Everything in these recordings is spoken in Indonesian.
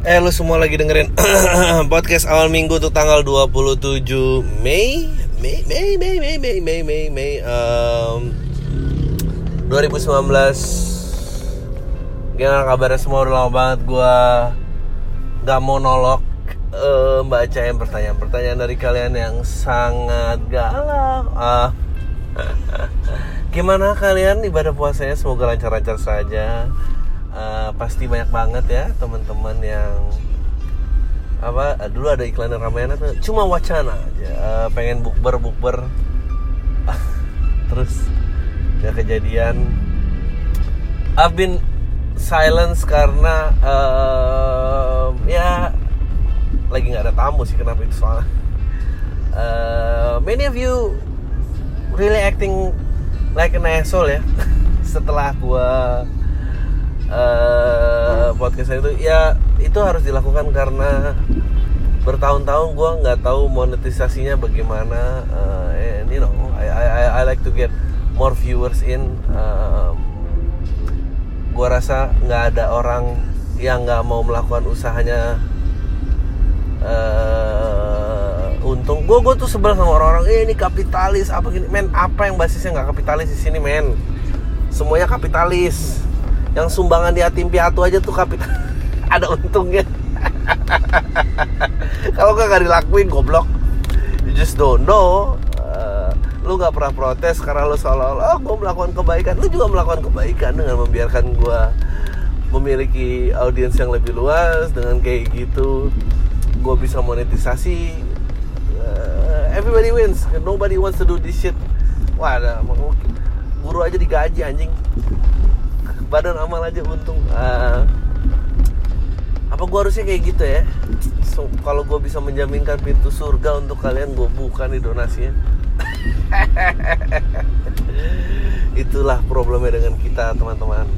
Eh lu semua lagi dengerin podcast awal minggu untuk tanggal 27 Mei. Mei Mei Mei Mei Mei Mei Mei Mei um, 2019 Gimana kabarnya? Semua udah lama banget gua Gak monolog uh, Bacain pertanyaan-pertanyaan dari kalian yang sangat galak uh, Gimana kalian? Ibadah puasanya semoga lancar-lancar saja uh, pasti banyak banget ya teman-teman yang apa uh, dulu ada iklan Ramayana tuh cuma wacana aja. Uh, pengen bukber bukber. Terus ya kejadian. I've been silence karena uh, ya lagi nggak ada tamu sih kenapa itu soalnya. Uh, many of you really acting like an asshole ya. Setelah gua uh, podcast itu ya itu harus dilakukan karena bertahun-tahun gue nggak tahu monetisasinya bagaimana. Uh, and you know I, I I like to get more viewers in. Um, gue rasa nggak ada orang yang nggak mau melakukan usahanya. Uh, untung. Gue gue tuh sebel sama orang-orang eh, ini kapitalis apa gini. Men apa yang basisnya nggak kapitalis di sini men? Semuanya kapitalis yang sumbangan di yatim piatu aja tuh kapital ada untungnya. Kalau gak dilakuin goblok. You just don't know. Uh, lu nggak pernah protes karena lu seolah-olah oh gue melakukan kebaikan. Lu juga melakukan kebaikan dengan membiarkan gue memiliki audiens yang lebih luas dengan kayak gitu gue bisa monetisasi. Uh, everybody wins. Nobody wants to do this shit. Wah ada guru aja digaji anjing badan amal aja untung. Uh, apa gue harusnya kayak gitu ya? So, kalau gue bisa menjaminkan pintu surga untuk kalian gue buka nih donasinya. Itulah problemnya dengan kita teman-teman.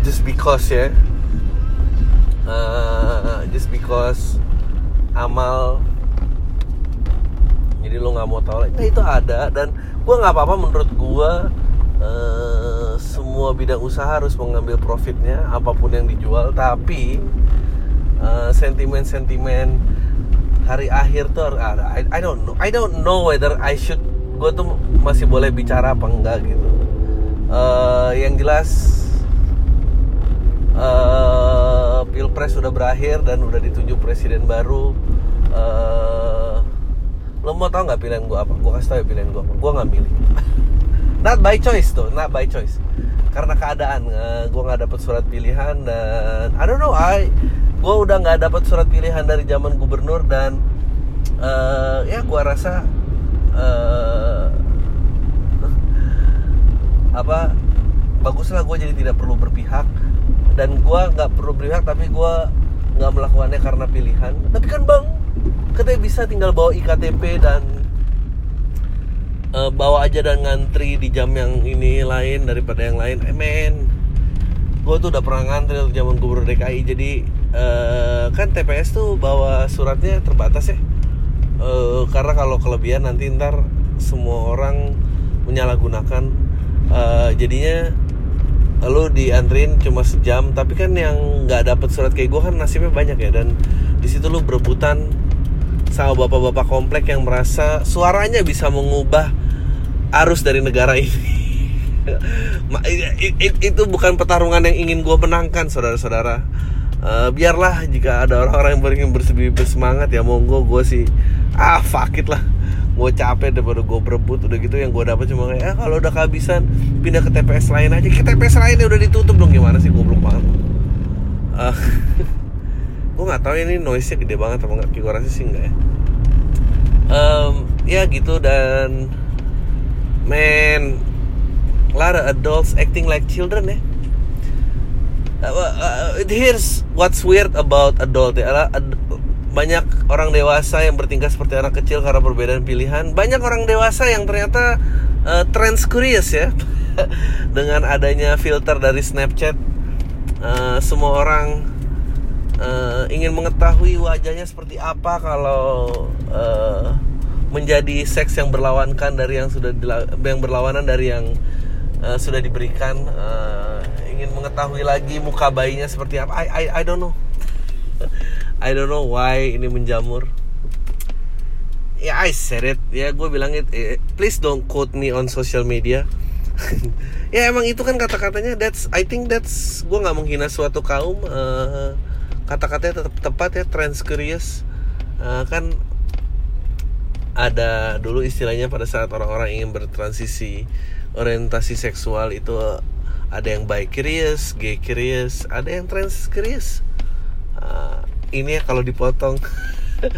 Just because ya. Uh, just because amal. Jadi lo nggak mau tahu nah, itu ada dan gue nggak apa-apa menurut gue uh, semua bidang usaha harus mengambil profitnya apa pun yang dijual. Tapi uh, sentimen-sentimen hari akhir tuh ada I, I don't know I don't know whether I should gue tuh masih boleh bicara apa enggak gitu. Uh, yang jelas uh, pilpres sudah berakhir dan udah ditunjuk presiden baru. Uh, lo mau tau nggak pilihan gue apa? Gue kasih tau ya pilihan gue apa. Gue nggak milih not by choice tuh not by choice. Karena keadaan uh, gue nggak dapet surat pilihan dan I don't know I gue udah nggak dapet surat pilihan dari zaman gubernur dan uh, ya gue rasa uh, apa baguslah gue jadi tidak perlu berpihak dan gue nggak perlu berpihak tapi gue nggak melakukannya karena pilihan. Tapi kan bang katanya bisa tinggal bawa iktp dan uh, bawa aja dan ngantri di jam yang ini lain daripada yang lain. Eh men gue tuh udah pernah ngantri waktu zaman gubernur DKI jadi uh, kan TPS tuh bawa suratnya terbatas ya. Uh, karena kalau kelebihan nanti ntar semua orang menyalahgunakan. Uh, jadinya lu diantrin cuma sejam. Tapi kan yang nggak dapet surat kayak gue kan nasibnya banyak ya. Dan di situ lu berebutan sama bapak-bapak komplek yang merasa suaranya bisa mengubah arus dari negara ini. Itu bukan pertarungan yang ingin gue menangkan saudara-saudara. Uh, biarlah jika ada orang-orang yang ingin bersemangat ya monggo gue sih ah fuck it lah. Gue capek daripada gue berebut udah gitu yang gue dapat cuma kayak eh, kalau udah kehabisan pindah ke TPS lain aja. Ke TPS lainnya udah ditutup dong gimana sih goblok banget. Uh, gue nggak tahu ini noise nya gede banget apa nggak gue rasa sih enggak ya. Um, ya gitu dan man a lot of adults acting like children ya. Uh, uh, here's what's weird about adult ya ad, banyak orang dewasa yang bertingkah seperti anak kecil karena perbedaan pilihan. Banyak orang dewasa yang ternyata uh, trans curious ya dengan adanya filter dari Snapchat. Uh, semua orang uh, ingin mengetahui wajahnya seperti apa kalau uh, menjadi seks yang berlawankan dari yang sudah yang berlawanan dari yang uh, sudah diberikan uh, ingin mengetahui lagi muka bayinya seperti apa. I I I don't know. I don't know why ini menjamur. Ya I said it. Ya gue bilang it. Please don't quote me on social media. Ya emang itu kan kata-katanya. That's I think that's gue nggak menghina suatu kaum uh, kata-katanya tetap tepat ya transcurious uh, kan ada dulu istilahnya pada saat orang-orang ingin bertransisi orientasi seksual itu ada yang bi curious, gay curious, ada yang trans curious. Uh, ini ya kalau dipotong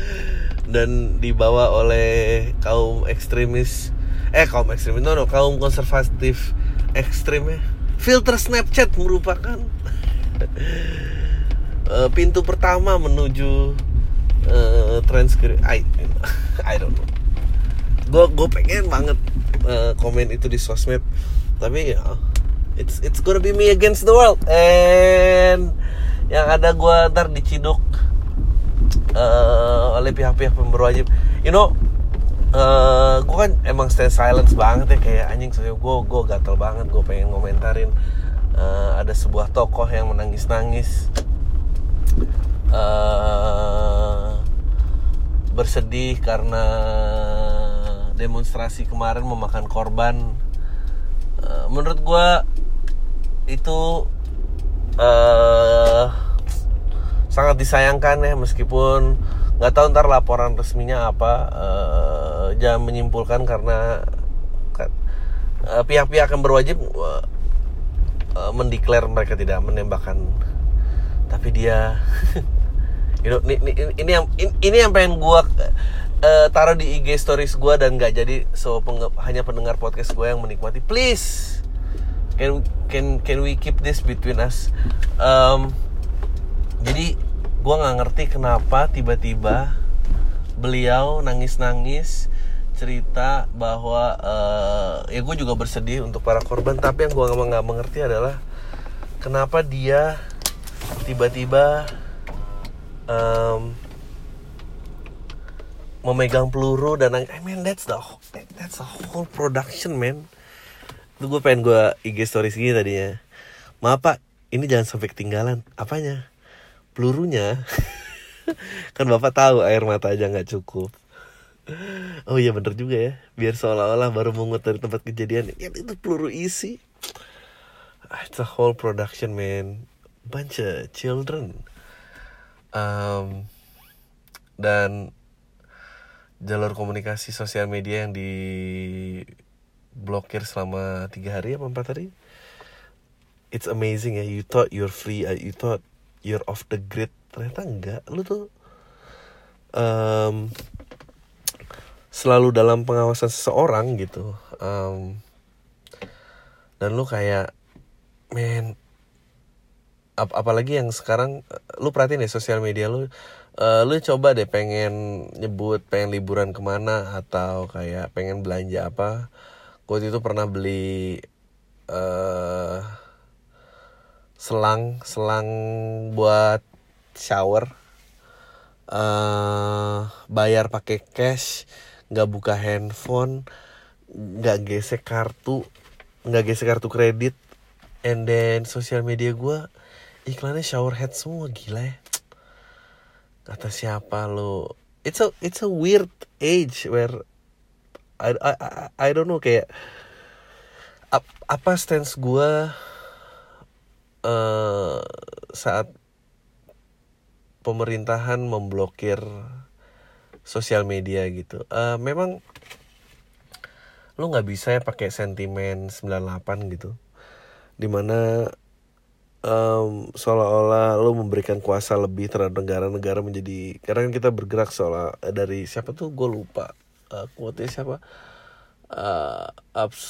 dan dibawa oleh kaum ekstremis, eh kaum ekstremis, no no kaum konservatif ekstrim ya. Filter Snapchat merupakan uh, pintu pertama menuju uh, trans I, I don't know. Gue gue pengen banget uh, komen itu di sosmed, tapi ya it's it's gonna be me against the world. And yang ada gue ntar diciduk uh, oleh pihak-pihak pemberwajib you know uh, gue kan emang stand silence banget ya. Kayak anjing saya gue gue gatel banget. Gue pengen ngomentarin uh, ada sebuah tokoh yang menangis-nangis uh, bersedih karena demonstrasi kemarin memakan korban. Uh, menurut gue itu uh, sangat disayangkan ya meskipun nggak tahu ntar laporan resminya apa. Uh, jangan menyimpulkan karena uh, pihak-pihak yang berwajib uh, uh, mendeklar mereka tidak menembakkan tapi dia you know, ini, ini, ini yang ini, ini yang pengen gua uh, taruh di IG stories gua dan nggak jadi so peng, hanya pendengar podcast gua yang menikmati. Please can can can we keep this between us? Um, jadi gue nggak ngerti kenapa tiba-tiba beliau nangis-nangis cerita bahwa uh, ya gue juga bersedih untuk para korban tapi yang gue nggak mengerti adalah kenapa dia tiba-tiba um, memegang peluru dan I mean that's the that's the whole production man. Itu gue pengen gue IG stories gini tadinya. Maaf pak ini jangan sampai ketinggalan. Apanya? Pelurunya? Kan bapak tahu air mata aja nggak cukup. Oh iya bener juga ya. Biar seolah-olah baru mungut dari tempat kejadian. Ya itu peluru isi. It's a whole production man bunch of children. Um, dan jalur komunikasi sosial media yang di blokir selama tiga hari apa empat hari? It's amazing ya. You thought you're free uh, you thought you're off the grid. Ternyata enggak. Lu tuh um, selalu dalam pengawasan seseorang gitu. Um, dan lu kayak men ap apalagi yang sekarang lu perhatiin ya sosial media lu uh, lu coba deh pengen nyebut pengen liburan ke mana atau kayak pengen belanja apa. Gue itu pernah beli uh, selang selang buat shower. Uh, bayar pakai cash nggak buka handphone nggak gesek kartu nggak gesek kartu kredit. And then sosial media gue iklannya shower head semua gila ya kata siapa lo it's a it's a weird age where I, I, I don't know kayak ap, apa stance gue uh, saat pemerintahan memblokir sosial media gitu. Uh, memang lu nggak bisa ya pakai sentimen 98 gitu. Di mana um, seolah-olah lu memberikan kuasa lebih terhadap negara-negara menjadi karena kan kita bergerak seolah dari siapa tuh? Gue lupa. Uh, siapa? Uh, abs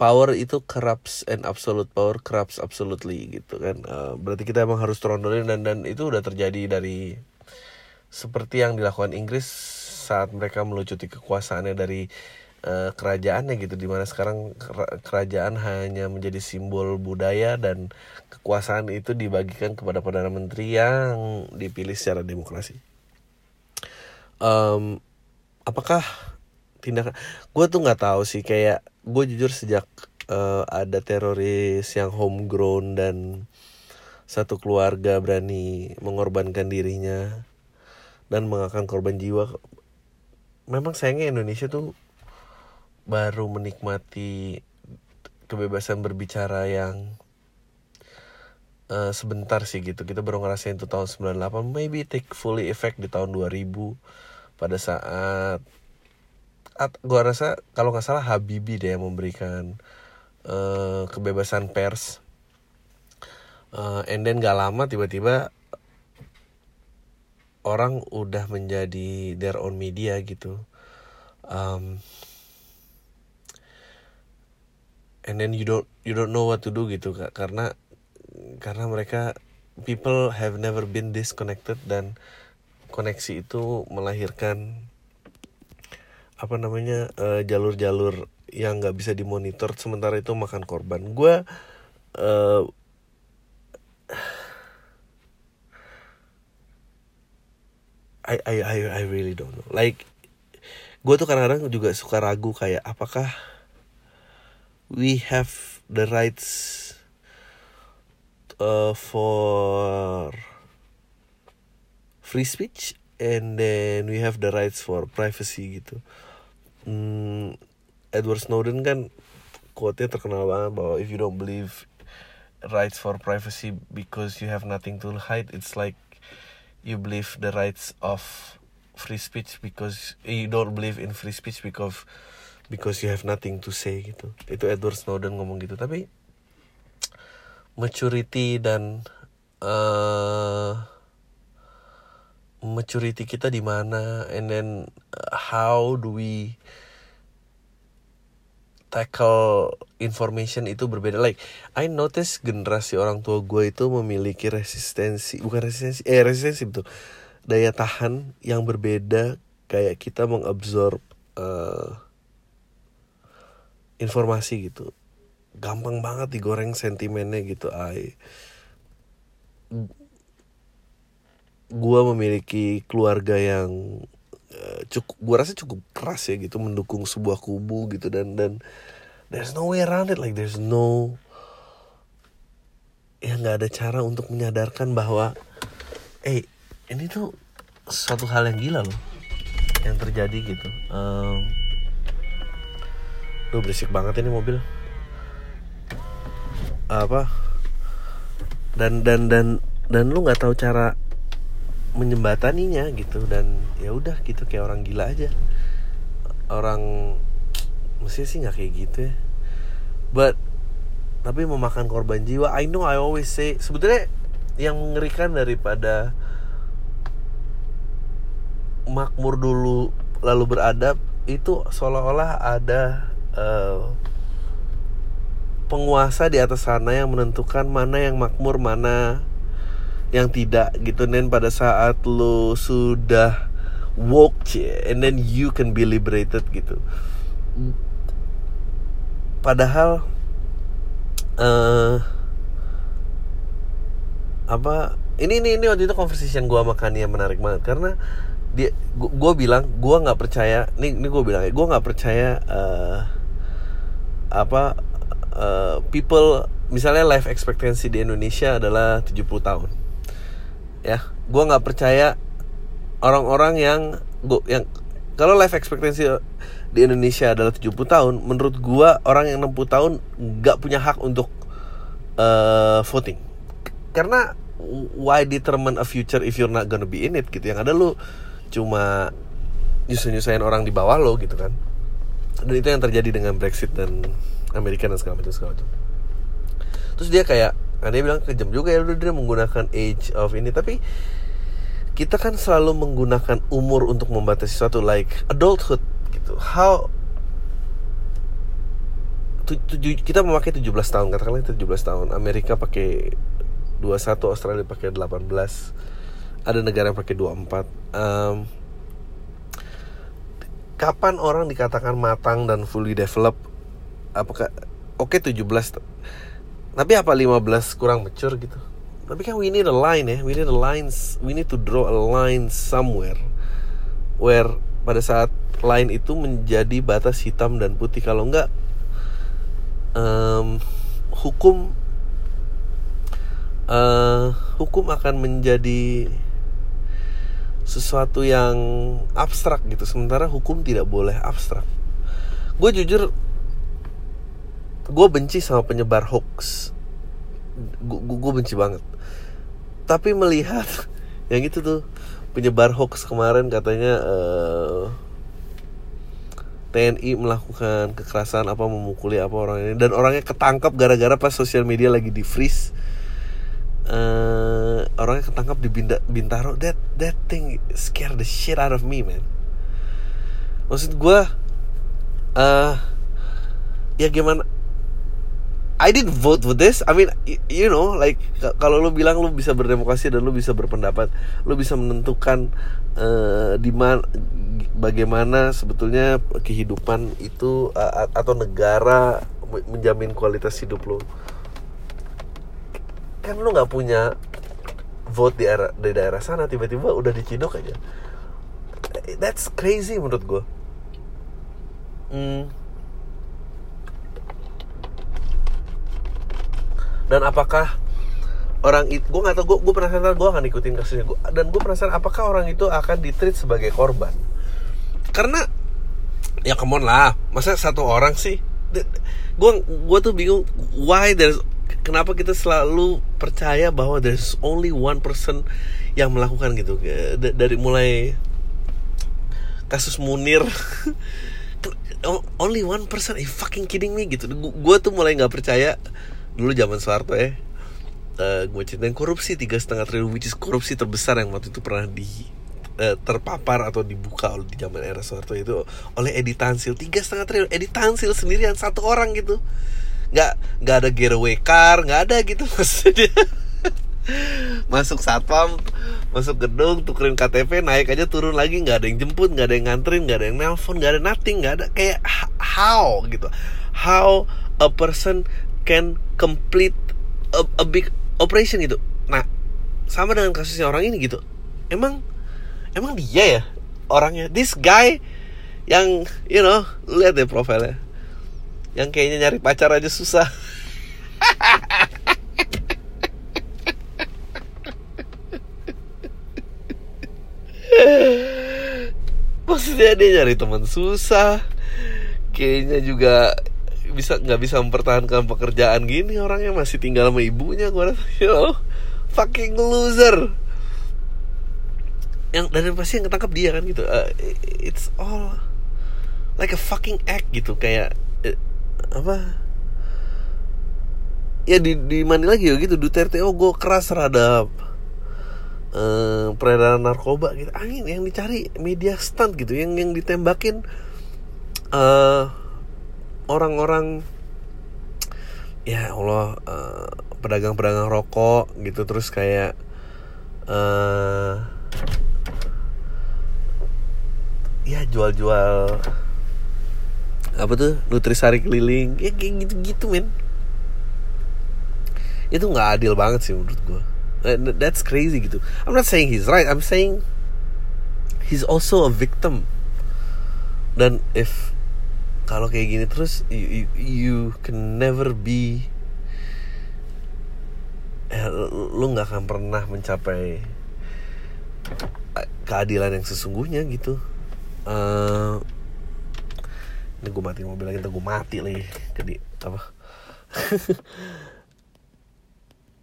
power itu corrupts and absolute power corrupts absolutely gitu kan. Berarti kita emang harus trondolin dan dan itu udah terjadi dari seperti yang dilakukan Inggris saat mereka melucuti kekuasaannya dari uh, kerajaannya gitu di mana sekarang kerajaan hanya menjadi simbol budaya dan kekuasaan itu dibagikan kepada perdana menteri yang dipilih secara demokrasi. Um, apakah tindakan gue tuh nggak tahu sih kayak gue jujur sejak uh, ada teroris yang homegrown dan satu keluarga berani mengorbankan dirinya dan mengakan korban jiwa memang sayangnya Indonesia tuh baru menikmati kebebasan berbicara yang uh, sebentar sih gitu. Kita baru ngerasain itu tahun 98 maybe take fully effect di tahun 2000 pada saat at, gua rasa kalau nggak salah Habibie deh yang memberikan uh, kebebasan pers. Uh, and then gak lama tiba-tiba orang udah menjadi their own media gitu. Um, and then you don't you don't know what to do gitu kak. Karena karena mereka people have never been disconnected dan koneksi itu melahirkan apa namanya jalur jalur-jalur yang nggak bisa dimonitor sementara itu makan korban. Gue uh, I, I I I really don't know. Like gue tuh kadang-kadang juga suka ragu kayak apakah we have the rights uh, for free speech and then we have the rights for privacy gitu. Hmm, Edward Snowden kan quote-nya terkenal banget bahwa if you don't believe rights for privacy because you have nothing to hide it's like you believe the rights of free speech because you don't believe in free speech because because you have nothing to say gitu. Itu Edward Snowden ngomong gitu. Tapi maturity dan uh, maturity kita di mana? And then uh, how do we tackle information itu berbeda. Like I notice generasi orang tua gue itu memiliki resistensi bukan resistensi eh resistensi betul. Daya tahan yang berbeda kayak kita mengabsorb uh, informasi gitu. Gampang banget digoreng sentimennya gitu I. Gue memiliki keluarga yang uh, cukup gue rasa cukup keras ya gitu mendukung sebuah kubu gitu. Dan dan there's no way around it. Like there's no ya nggak ada cara untuk menyadarkan bahwa eh ini tuh suatu hal yang gila loh yang terjadi gitu. Um, Duh berisik banget ini mobil. Apa? Dan dan dan dan lu nggak tahu cara menyembataninya gitu dan ya udah gitu kayak orang gila aja. Orang mesti sih nggak kayak gitu ya. But tapi memakan korban jiwa I know I always say sebetulnya yang mengerikan daripada makmur dulu lalu beradab itu seolah-olah ada uh, penguasa di atas sana yang menentukan mana yang makmur mana yang tidak gitu. Dan pada saat lo sudah woke and then you can be liberated gitu. Padahal uh, apa ini ini ini waktu itu conversation gue sama Kania menarik banget. Karena dia gue bilang gue nggak percaya ini ini gue bilang ya gue nggak percaya uh, apa uh, people misalnya life expectancy di Indonesia adalah 70 tahun ya gue nggak percaya orang-orang yang gue yang kalau life expectancy di Indonesia adalah 70 tahun menurut gue orang yang 60 tahun nggak punya hak untuk uh, voting. Karena why determine a future if you're not gonna be in it gitu. Yang ada lu cuma nyusahin orang di bawah lo gitu kan. Dan itu yang terjadi dengan Brexit dan Amerika dan segala macam segala macam. Terus dia kayak nah dia bilang kejam juga ya udah dia menggunakan age of ini. Tapi kita kan selalu menggunakan umur untuk membatasi sesuatu like adulthood gitu. How tujuh, kita memakai 17 tahun katakanlah 17 tahun. Amerika pakai 21 Australia pakai 18 ada negara yang pakai 24 um, kapan orang dikatakan matang dan fully develop apakah oke okay, 17 tapi apa 15 kurang mature gitu? Tapi kan we need a line ya we need a lines we need to draw a line somewhere where pada saat line itu menjadi batas hitam dan putih. Kalau enggak um, hukum uh, hukum akan menjadi sesuatu yang abstrak gitu. Sementara hukum tidak boleh abstrak. Gue jujur gue benci sama penyebar hoax. Gue benci banget. Tapi melihat yang itu tuh penyebar hoax kemarin katanya uh, eh, TNI melakukan kekerasan apa memukuli apa orang ini. Dan orangnya ketangkap gara-gara pas sosial media lagi di freeze. Uh, orangnya ketangkap di Bintaro. That that thing scare the shit out of me man. Maksud gue uh, ya gimana I didn't vote for this. I mean, you know, like kalau lu bilang lu bisa berdemokrasi dan lu bisa berpendapat, lu bisa menentukan uh, di mana bagaimana sebetulnya kehidupan itu uh, atau negara menjamin kualitas hidup lu. Kan lu nggak punya vote di daerah di daerah sana tiba-tiba udah diciduk aja. That's crazy menurut gue. Hmm dan apakah orang itu gue nggak tahu gue gue penasaran gue akan ikutin kasusnya. Gue dan gue penasaran apakah orang itu akan ditreat sebagai korban? Karena ya come on lah masa satu orang sih? Gue gue tuh bingung why there's kenapa kita selalu percaya bahwa there's only one person yang melakukan gitu. Dari mulai kasus Munir. Only one person? Are fucking kidding me? Gitu. Gue tuh mulai nggak percaya dulu zaman Soeharto ya uh, gue ceritain korupsi tiga setengah triliun which is korupsi terbesar yang waktu itu pernah di uh, terpapar atau dibuka oleh di zaman era Soeharto itu oleh Edi Tansil. Tiga setengah triliun Edi Tansil sendirian satu orang gitu. Nggak nggak ada getaway car nggak ada gitu maksudnya. Masuk satpam masuk gedung tukerin KTP naik aja turun lagi nggak ada yang jemput nggak ada yang nganterin nggak ada yang nelpon nggak ada nothing nggak ada. Kayak how gitu. How a person can complete a, a big operation gitu. Nah sama dengan kasusnya orang ini gitu. Emang emang dia ya orangnya. This guy yang you know lihat deh profilnya. Yang kayaknya nyari pacar aja susah. Maksudnya dia nyari teman susah. Kayaknya juga bisa nggak bisa mempertahankan pekerjaan gini orangnya masih tinggal sama ibunya gue rasa you know fucking loser. Yang dan pasti yang ketangkap dia kan gitu uh, it's all like a fucking act gitu kayak uh, apa ya di di mana lagi ya gitu Duterte oh gue keras terhadap uh, peredaran narkoba gitu. Angin yang dicari media stunt gitu yang yang ditembakin uh, orang-orang ya Allah pedagang pedagang-pedagang rokok gitu terus kayak uh, ya jual-jual apa tuh nutrisari keliling ya kayak gitu-gitu men. Itu nggak adil banget sih menurut gue that's crazy gitu. I'm not saying he's right I'm saying he's also a victim. Dan if kalau kayak gini terus you, you, you can never be eh, lu nggak akan pernah mencapai keadilan yang sesungguhnya gitu. Uh, ini gue mati mobil lagi gue mati lagi ke di apa?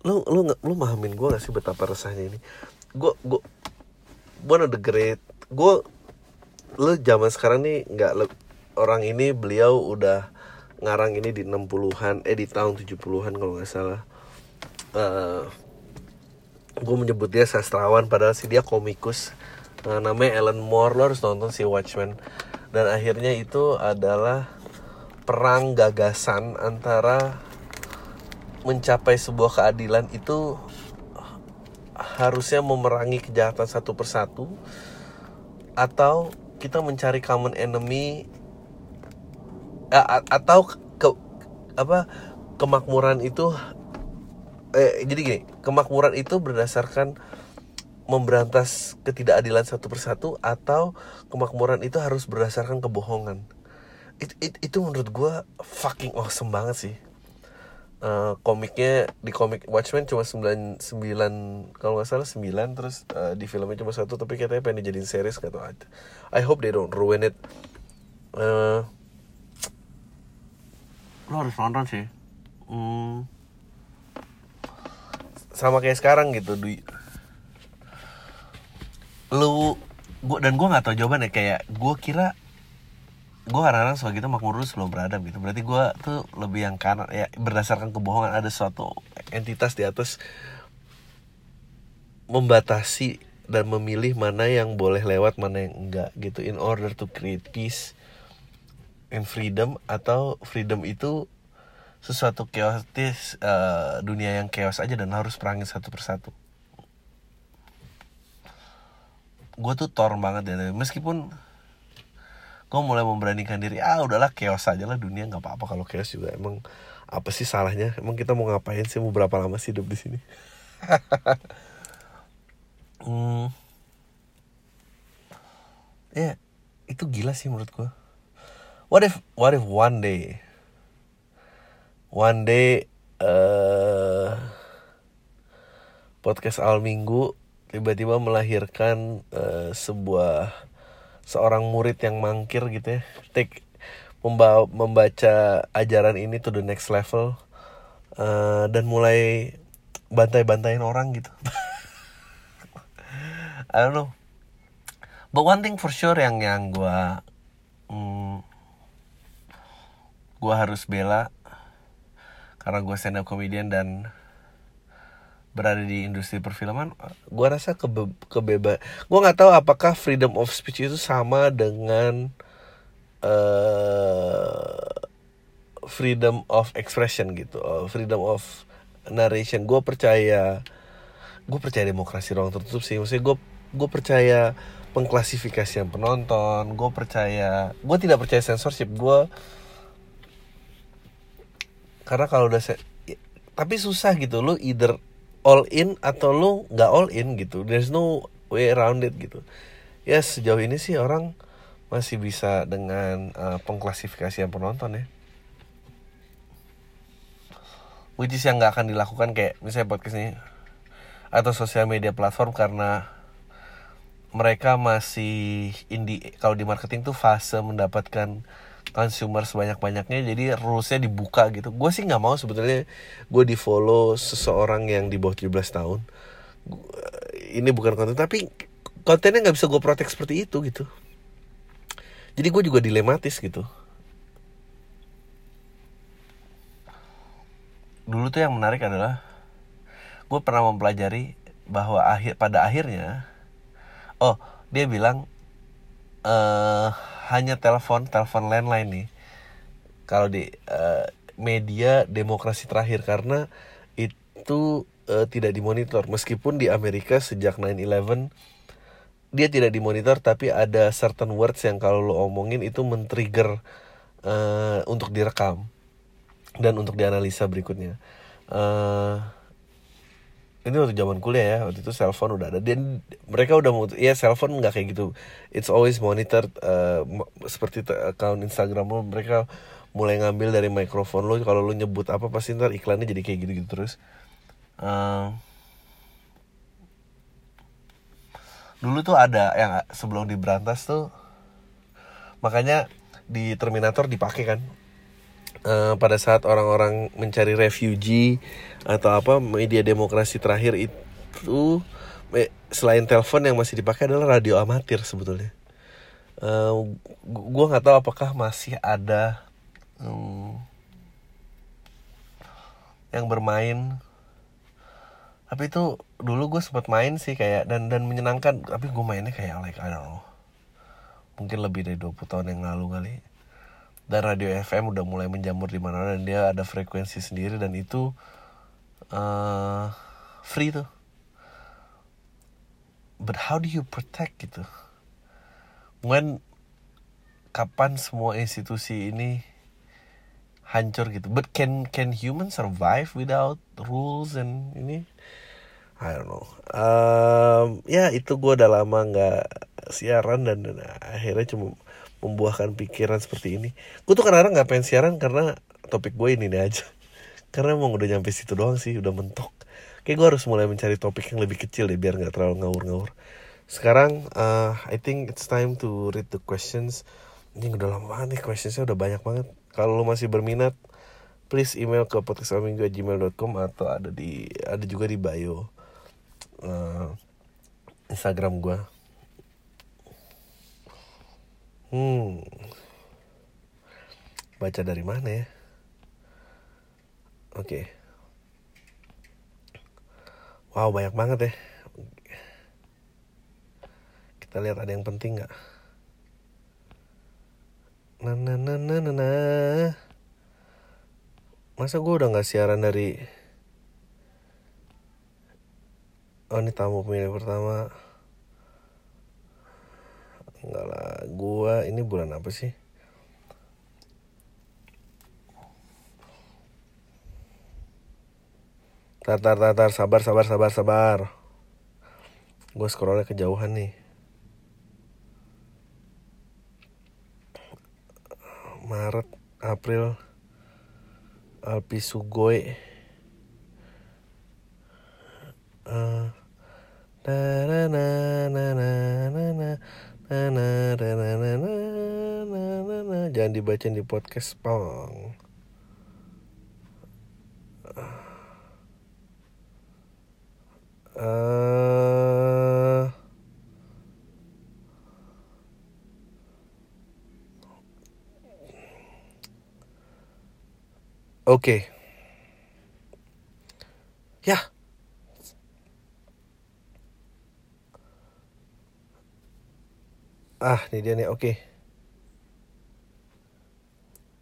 Lu lu nggak lu mahamin gue gak sih betapa resahnya ini? Gue gue one of the great gue lu zaman sekarang nih nggak orang ini beliau udah ngarang ini di 60-an eh di tahun 70-an kalau nggak salah. Uh, eh, gue menyebut dia sastrawan padahal sih dia komikus. Uh, namanya Alan Moore lo harus nonton si Watchmen. Dan akhirnya itu adalah perang gagasan antara mencapai sebuah keadilan itu harusnya memerangi kejahatan satu persatu atau kita mencari common enemy atau ke apa kemakmuran itu eh jadi gini kemakmuran itu berdasarkan memberantas ketidakadilan satu persatu atau kemakmuran itu harus berdasarkan kebohongan. It, it, itu menurut gue fucking awesome banget sih. Uh, komiknya di komik Watchmen cuma 9 9 kalau nggak salah 9 terus uh, di filmnya cuma satu tapi katanya pengen dijadiin series gitu I hope they don't ruin it. Uh, lo harus nonton sih. Hmm, sama kayak sekarang gitu du lu gua dan gue nggak tahu jawabannya kayak gue kira gue kadang-kadang soal gitu makmur dulu sebelum beradab gitu. Berarti gue tuh lebih yang kanan ya berdasarkan kebohongan ada suatu entitas di atas membatasi dan memilih mana yang boleh lewat mana yang enggak gitu. In order to create peace and freedom atau freedom itu sesuatu chaotis uh, dunia yang chaos aja dan harus perangin satu persatu. Gue tuh tor banget ya meskipun gue mulai memberanikan diri ah udahlah chaos aja lah dunia nggak apa-apa kalau chaos juga. Emang apa sih salahnya? Emang kita mau ngapain sih? Mau berapa lama sih hidup di sini? Hmm. ya itu gila sih menurut gue what if what if one day one day uh, podcast al minggu tiba-tiba melahirkan uh, sebuah seorang murid yang mangkir gitu ya. Take membawa, membaca ajaran ini to the next level uh, dan mulai bantai-bantain orang gitu. I don't know. But one thing for sure yang yang gue hmm, gue harus bela karena gue stand up comedian dan berada di industri perfilman gue rasa kebe kebebas gue nggak tahu apakah freedom of speech itu sama dengan uh, freedom of expression gitu uh, freedom of narration. Gue percaya gue percaya demokrasi ruang tertutup sih. Maksudnya gue gue percaya pengklasifikasian penonton gue percaya gue tidak percaya censorship. Gue karena kalau udah se tapi susah gitu. Lo either all in atau lu nggak all in gitu. There's no way around it gitu. Ya sejauh ini sih orang masih bisa dengan uh, pengklasifikasian penonton ya. Which is yang nggak akan dilakukan kayak misalnya podcast ini atau sosial media platform karena mereka masih indie kalau di marketing tuh fase mendapatkan consumer sebanyak-banyaknya jadi rulesnya dibuka gitu. Gue sih nggak mau sebetulnya gue di follow seseorang yang di bawah 17 tahun. Ini bukan konten tapi kontennya nggak bisa gue protek seperti itu gitu. Jadi gue juga dilematis gitu. Dulu tuh yang menarik adalah gue pernah mempelajari bahwa akhir pada akhirnya oh dia bilang eh hanya telepon telepon landline nih kalau di uh, media demokrasi terakhir karena itu uh, tidak dimonitor meskipun di Amerika sejak 9/11 dia tidak dimonitor tapi ada certain words yang kalau lo omongin itu men-trigger uh, untuk direkam dan untuk dianalisa berikutnya. Uh, ini waktu zaman kuliah ya waktu itu cellphone udah ada. Dan mereka udah mau ya cellphone nggak kayak gitu. It's always monitored uh, seperti account Instagram lo mereka mulai ngambil dari mikrofon lo. Kalau lo nyebut apa pasti ntar iklannya jadi kayak gitu gitu terus. Uh, dulu tuh ada yang sebelum diberantas tuh makanya di Terminator dipakai kan uh, pada saat orang-orang mencari refugee atau apa media demokrasi terakhir itu selain telepon yang masih dipakai adalah radio amatir sebetulnya. Uh, gue nggak tahu apakah masih ada um, yang bermain. Tapi itu dulu gue sempat main sih kayak dan dan menyenangkan. Tapi gue mainnya kayak like I don't know. Mungkin lebih dari 20 tahun yang lalu kali. Dan radio FM udah mulai menjamur di mana dan dia ada frekuensi sendiri dan itu uh, free tuh. But how do you protect gitu? When kapan semua institusi ini hancur gitu? But can can human survive without rules and ini? I don't know. Um, ya itu gue udah lama nggak siaran dan, dan akhirnya cuma membuahkan pikiran seperti ini. Gue tuh kadang-kadang nggak pengen siaran karena topik gue ini nih aja. Karena emang udah nyampe situ doang sih, udah mentok. Kayak gue harus mulai mencari topik yang lebih kecil deh biar nggak terlalu ngawur-ngawur. Sekarang uh, I think it's time to read the questions. Ini udah lama banget nih questionsnya udah banyak banget. Kalau lo masih berminat, please email ke podcastaminggu@gmail.com atau ada di ada juga di bio uh, Instagram gue. Hmm, baca dari mana ya? Oke. Okay. Wow banyak banget ya. Kita lihat ada yang penting nggak? Nah, nah, nah, nah, nah, nah. Masa gue udah nggak siaran dari Oh ini tamu pemilih pertama Enggak lah. Gue ini bulan apa sih? Tar tar tar tar Sabar sabar sabar sabar. Gue scrollnya kejauhan nih. Maret April Alpi Sugoi uh, jangan dibacain di podcast pong uh, Oke. Okay. Ya. Ah, ini dia nih. Oke. Okay.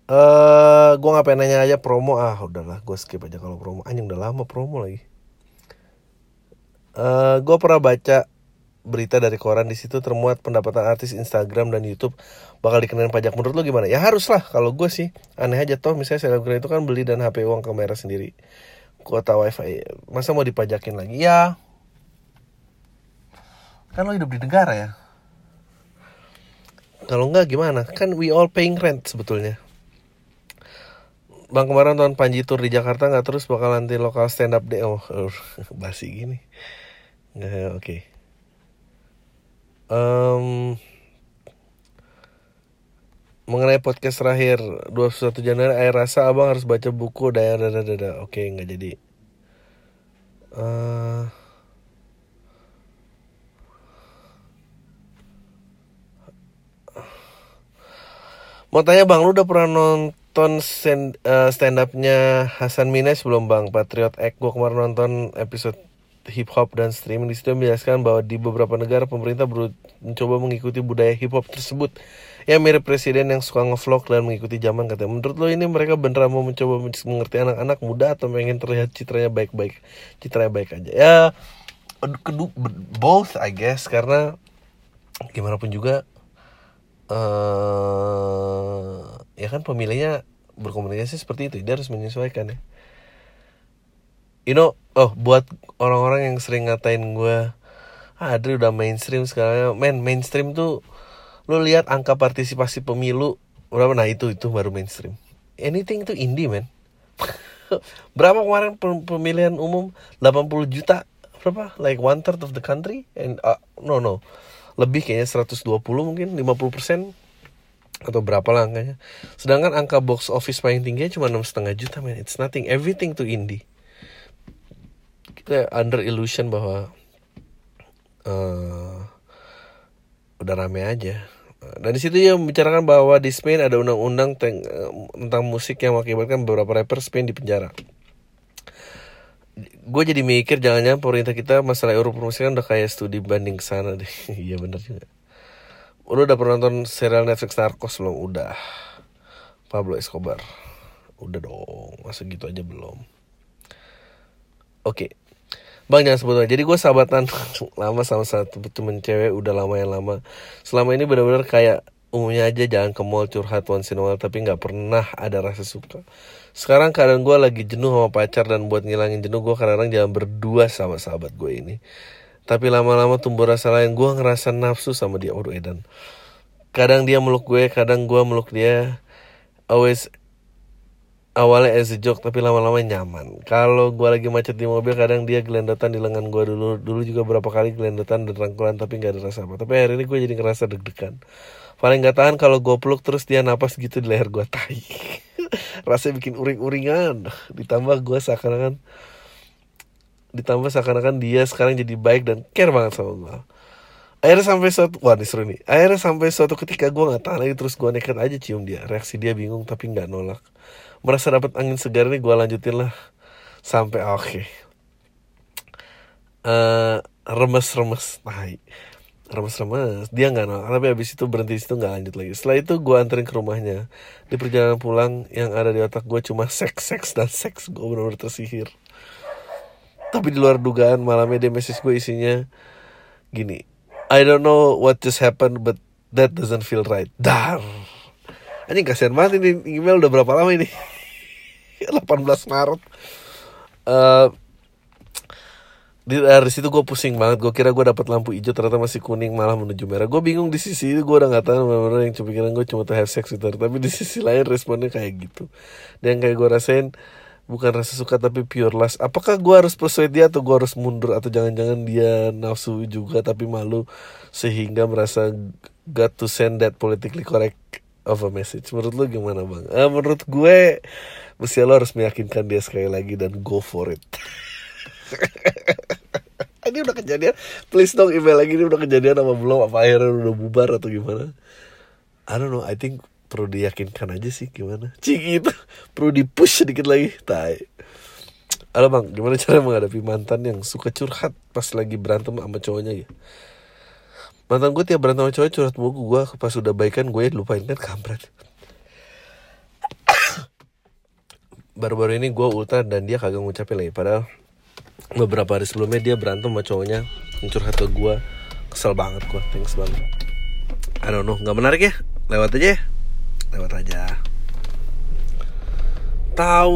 Eh, uh, gua ngapain nanya aja promo. Ah, udahlah, gue skip aja kalau promo. Anjing udah lama promo lagi. Eh, uh, gue pernah baca berita dari koran di situ termuat pendapatan artis Instagram dan YouTube bakal dikenain pajak menurut lo gimana? Ya harus lah kalau gue sih aneh aja toh misalnya selebgram itu kan beli dan HP uang kamera sendiri kuota wifi masa mau dipajakin lagi ya kan lo hidup di negara ya kalau enggak gimana? Kan we all paying rent sebetulnya. Bang kemarin nonton Panji Tour di Jakarta nggak terus bakal nanti lokal stand up deh. Oh basi gini. Nggak oke. Okay um, mengenai podcast terakhir 21 Januari air rasa abang harus baca buku. Daerah daerah oke nggak jadi. Uh, mau tanya bang lu udah pernah nonton stand, uh, stand upnya Hasan Minaj belum bang? Patriot Act gue kemarin nonton episode hip hop dan streaming. Di situ menjelaskan bahwa di beberapa negara pemerintah mencoba mengikuti budaya hip hop tersebut. Yang mirip presiden yang suka ngevlog dan mengikuti zaman katanya. Menurut lo ini mereka beneran mau mencoba mengerti anak-anak muda atau pengen terlihat citranya baik-baik? Citranya baik aja. Ya kedua both I guess. Karena gimana pun juga uh, ya kan pemilihnya berkomunikasi seperti itu. Dia harus menyesuaikan ya. You know oh buat orang-orang yang sering ngatain gue ah Adri udah mainstream sekarang men mainstream tuh lu lihat angka partisipasi pemilu berapa? Nah itu itu baru mainstream. Anything itu indie men. Berapa kemarin pemilihan umum? 80 juta? Berapa? Like one third of the country? And uh, no no lebih kayaknya 120 mungkin 50 persen atau berapa lah angkanya sedangkan angka box office paling tinggi cuma enam setengah juta man it's nothing everything to indie kita under illusion bahwa uh, udah rame aja. Dan di situ dia membicarakan bahwa di Spain ada undang-undang tentang musik yang mengakibatkan beberapa rapper Spain di penjara. Gue jadi mikir jangan-jangan pemerintah kita masalah euro permusikan udah kayak studi banding sana deh. Iya bener juga. Udah udah pernah nonton serial Netflix Narcos belum? Udah. Pablo Escobar. Udah dong, masa gitu aja belum. Oke, Bang jangan sebut aja. Jadi gue sahabatan lama sama satu temen cewek udah lama yang lama. Selama ini benar-benar kayak umumnya aja jangan ke mall curhat once in a while tapi nggak pernah ada rasa suka sekarang kadang gue lagi jenuh sama pacar dan buat ngilangin jenuh gue kadang-kadang jangan berdua sama sahabat gue ini. Tapi lama-lama tumbuh rasa lain gue ngerasa nafsu sama dia. Waduh edan. Kadang dia meluk gue kadang gue meluk dia. Always awalnya as a joke tapi lama-lama nyaman. Kalau gue lagi macet di mobil kadang dia gelendotan di lengan gue dulu. Dulu juga berapa kali gelendotan dan rangkulan tapi nggak ada rasa apa. Tapi hari ini gue jadi ngerasa deg-degan. Paling nggak tahan kalau gue peluk terus dia napas gitu di leher gue tai rasanya bikin uring-uringan. Ditambah gue seakan-akan ditambah seakan-akan dia sekarang jadi baik dan care banget sama gue akhirnya sampai suatu wah ini seru nih. Akhirnya sampai suatu ketika gue nggak tahan lagi terus gue nekat aja cium dia. Reaksi dia bingung tapi nggak nolak. Merasa dapat angin segar ini gue lanjutin lah. Sampai oke. Okay. uh, remes remes tai remes-remes. Dia nggak nolak. Tapi habis itu berhenti situ nggak lanjut lagi. Setelah itu gue anterin ke rumahnya. Di perjalanan pulang yang ada di otak gue cuma seks seks dan seks. Gue benar-benar tersihir. Tapi di luar dugaan malamnya dia message gue isinya gini. I don't know what just happened but that doesn't feel right. Dar. Ini kasihan banget ini. Email udah berapa lama ini? 18 Maret. Uh, di dari situ gue pusing banget. Gue kira gue dapat lampu hijau ternyata masih kuning malah menuju merah. Gue bingung di sisi itu gue udah nggak tahu benar yang pikiran gue cuma tuh have sex gitu. Tapi di sisi lain responnya kayak gitu. Dan kayak gue rasain bukan rasa suka tapi pure lust. Apakah gue harus persuade dia atau gue harus mundur? Atau jangan-jangan dia nafsu juga tapi malu sehingga merasa got to send that politically correct of a message? Menurut lo gimana bang? Uh, menurut gue mesti lo harus meyakinkan dia sekali lagi dan go for it ini udah kejadian. Please dong email lagi. Ini udah kejadian apa belum apa akhirnya udah bubar atau gimana? I don't know. I think perlu diyakinkan aja sih gimana. Cik itu perlu di push sedikit lagi. Tai. Halo bang, gimana cara menghadapi mantan yang suka curhat pas lagi berantem sama cowoknya ya? Mantan gue tiap berantem sama cowok curhat mulu gue pas udah baikan gue lupain. Kan kampret. Baru-baru ini gue ultra dan dia kagak ngucapin lagi. Padahal beberapa hari sebelumnya dia berantem sama cowoknya curhat ke gue kesel banget gue thanks banget. I don't know nggak menarik ya? Lewat aja ya? Lewat aja. Tahu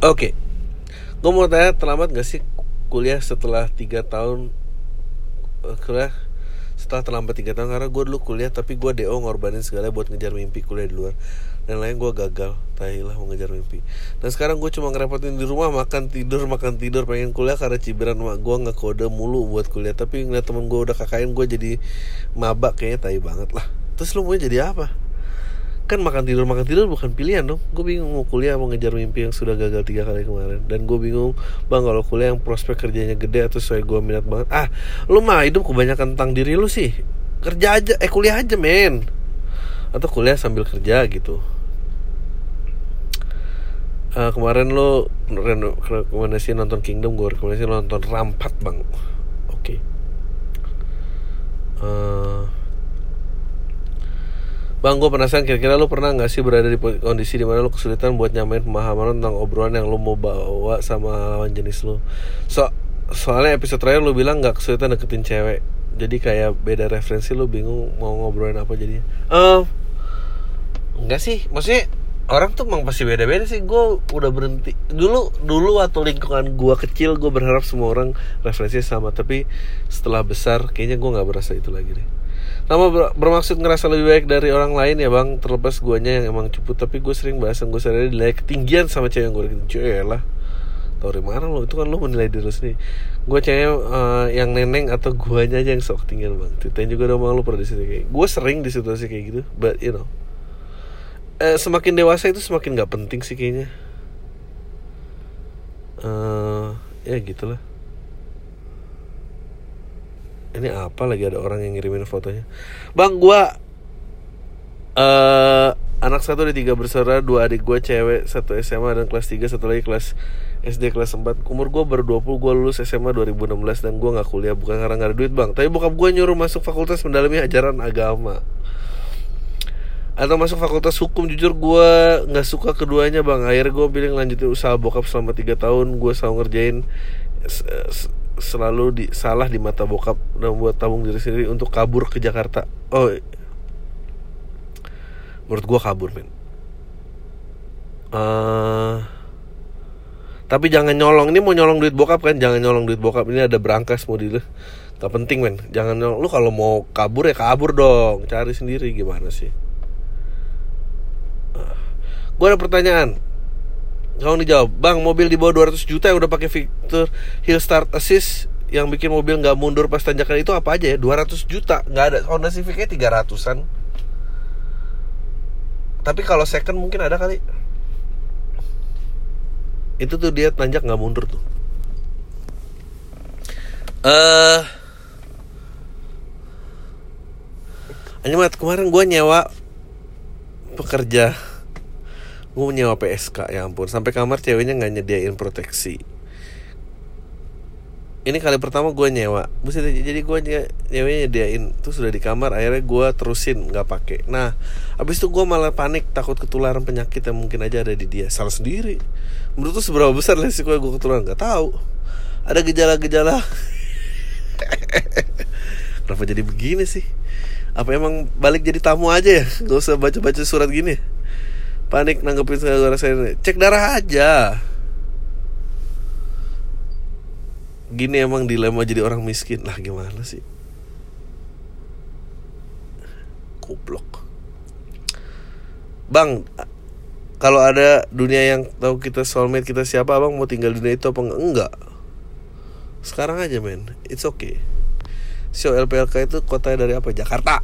oke. Okay. gue mau tanya terlambat gak sih kuliah setelah tiga tahun? Uh, kuliah setelah terlambat tiga tahun? Karena gue dulu kuliah tapi gue do ngorbanin segala buat ngejar mimpi kuliah di luar dan lain gue gagal tahi lah mau ngejar mimpi. Dan sekarang gue cuma ngerepotin di rumah makan tidur makan tidur. Pengen kuliah karena cibiran mak gue nggak kode mulu buat kuliah. Tapi ngeliat temen gue udah kakain gue jadi mabak kayaknya tahi banget lah. Terus lu mau jadi apa? Kan makan tidur makan tidur bukan pilihan dong. Gue bingung mau kuliah mau ngejar mimpi yang sudah gagal tiga kali kemarin. Dan gue bingung bang kalau kuliah yang prospek kerjanya gede atau sesuai gue minat banget. Ah lu mah hidup kebanyakan tentang diri lu sih. Kerja aja eh kuliah aja men. Atau kuliah sambil kerja gitu uh, kemarin lo rekomendasi nonton Kingdom gue rekomendasi nonton Rampat bang oke okay. uh, Bang, gue penasaran kira-kira lo pernah gak sih berada di kondisi di mana lo kesulitan buat nyamain pemahaman tentang obrolan yang lo mau bawa sama lawan jenis lo. So, soalnya episode terakhir lo bilang gak kesulitan deketin cewek. Jadi kayak beda referensi lo bingung mau ngobrolin apa jadinya. Eh, uh, enggak sih, maksudnya orang tuh emang pasti beda-beda sih. Gue udah berhenti. Dulu dulu waktu lingkungan gue kecil gue berharap semua orang referensinya sama. Tapi setelah besar kayaknya gue nggak berasa itu lagi deh. Sama ber bermaksud ngerasa lebih baik dari orang lain ya bang. Terlepas guanya yang emang cupu tapi gue sering bahasan gue sendiri nilai ketinggian sama cewek yang gue deketin. Cewek lah tau dari mana lo itu kan lo menilai diri sendiri. Gue cewek uh, yang neneng atau guanya aja yang sok ketinggian bang. Titain juga bang lo pernah di situ kayak gue sering di situasi kayak gitu but you know eh, semakin dewasa itu semakin nggak penting sih kayaknya. Uh, ya gitulah. Ini apa lagi ada orang yang ngirimin fotonya? Bang gua uh, anak satu di tiga bersaudara dua adik gue cewek satu SMA dan kelas 3 satu lagi kelas SD kelas 4 umur gue baru 20 gue lulus SMA 2016 dan gue nggak kuliah. Bukan karena nggak ada duit bang. Tapi bokap gue nyuruh masuk fakultas mendalami ajaran agama atau masuk fakultas hukum jujur gue nggak suka keduanya bang. Akhirnya gue pilih lanjutin usaha bokap selama tiga tahun. Gue selalu ngerjain selalu di, salah di mata bokap dan buat tabung diri sendiri untuk kabur ke Jakarta. Oh menurut gue kabur men uh, tapi jangan nyolong. Ini mau nyolong duit bokap kan? Jangan nyolong duit bokap. Ini ada berangkas mau di gak penting men jangan nyolong. Lu kalau mau kabur ya kabur dong. Cari sendiri gimana sih gue ada pertanyaan. Kalau dijawab. Bang mobil di bawah 200 juta yang udah pakai fitur hill start assist yang bikin mobil nggak mundur pas tanjakan itu apa aja ya? 200 juta. Nggak ada. Honda Civic nya 300an tapi kalau second mungkin ada kali. Itu tuh dia tanjak nggak mundur tuh. Eh uh, kemarin gue nyewa pekerja gue nyewa PSK ya ampun. Sampai kamar ceweknya nggak nyediain proteksi. Ini kali pertama gue nyewa. Buset, jadi gue nyewanya nyediain. Tuh sudah di kamar akhirnya gue terusin nggak pakai. Nah abis itu gue malah panik takut ketularan penyakit yang mungkin aja ada di dia. Salah sendiri. Menurut tuh seberapa besar resiko gue ketularan? Nggak tahu. Ada gejala-gejala. Kenapa jadi begini sih? Apa emang balik jadi tamu aja ya? Gak usah baca-baca surat gini panik nanggepin segala rasain cek darah aja. Gini emang dilema jadi orang miskin. Lah gimana sih? Goblok bang kalau ada dunia yang tahu kita soulmate kita siapa bang mau tinggal dunia itu apa enggak? Enggak. Sekarang aja men. It's okay. Show LPLK itu kota dari apa? Jakarta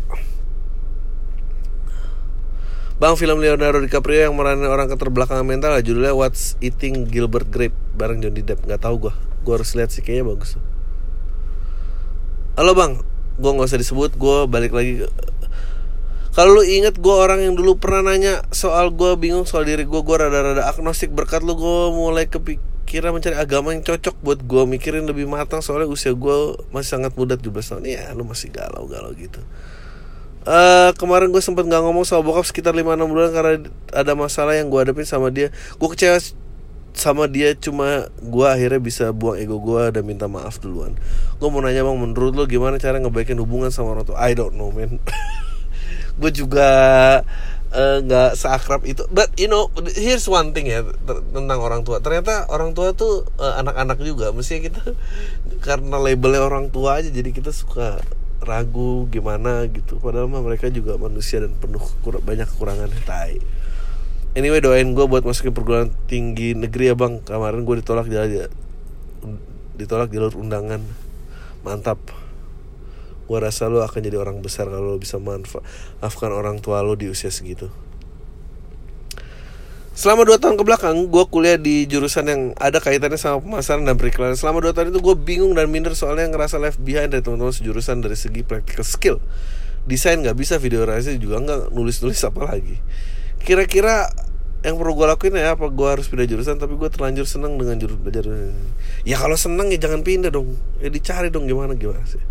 Bang film Leonardo DiCaprio yang meranin orang keterbelakangan mental judulnya What's Eating Gilbert Grape bareng Johnny Depp. Nggak tahu gue gue harus lihat sih kayaknya bagus halo bang. Gue nggak usah disebut gue balik lagi kalau lu inget gue orang yang dulu pernah nanya soal gue bingung soal diri gue gue rada-rada agnostik berkat lu gue mulai kepikiran mencari agama yang cocok buat gue mikirin lebih matang soalnya usia gue masih sangat muda 17 tahun. Ya lu masih galau-galau gitu Uh, kemarin gue sempet nggak ngomong sama bokap sekitar 5-6 bulan karena ada masalah yang gue hadapin sama dia. Gue kecewa sama dia cuma gue akhirnya bisa buang ego gue dan minta maaf duluan. Gue mau nanya bang menurut lo gimana cara ngebaikin hubungan sama orang tua? I don't know man. Gue juga eh, nggak uh, seakrab itu. But you know here's one thing ya tentang orang tua. Ternyata orang tua tuh uh, anak-anak juga. Mestinya kita karena labelnya orang tua aja jadi kita suka ragu gimana gitu. Padahal mah mereka juga manusia dan penuh kur banyak kekurangan tai. Anyway doain gue buat masukin perguruan tinggi negeri ya bang. Kemarin gue ditolak jadi ditolak jalur undangan. Mantap. Gue rasa lo akan jadi orang besar kalau lo bisa manfaatkan orang tua lo di usia segitu Selama 2 tahun ke belakang, gue kuliah di jurusan yang ada kaitannya sama pemasaran dan periklanan. Selama 2 tahun itu gue bingung dan minder soalnya ngerasa left behind dari teman-teman sejurusan dari segi practical skill. Desain gak bisa, video realisasi juga nggak nulis-nulis apa lagi. Kira-kira yang perlu gue lakuin ya apa gue harus pindah jurusan tapi gue terlanjur seneng dengan jurus belajar ya kalau seneng ya jangan pindah dong. Ya dicari dong gimana gimana sih?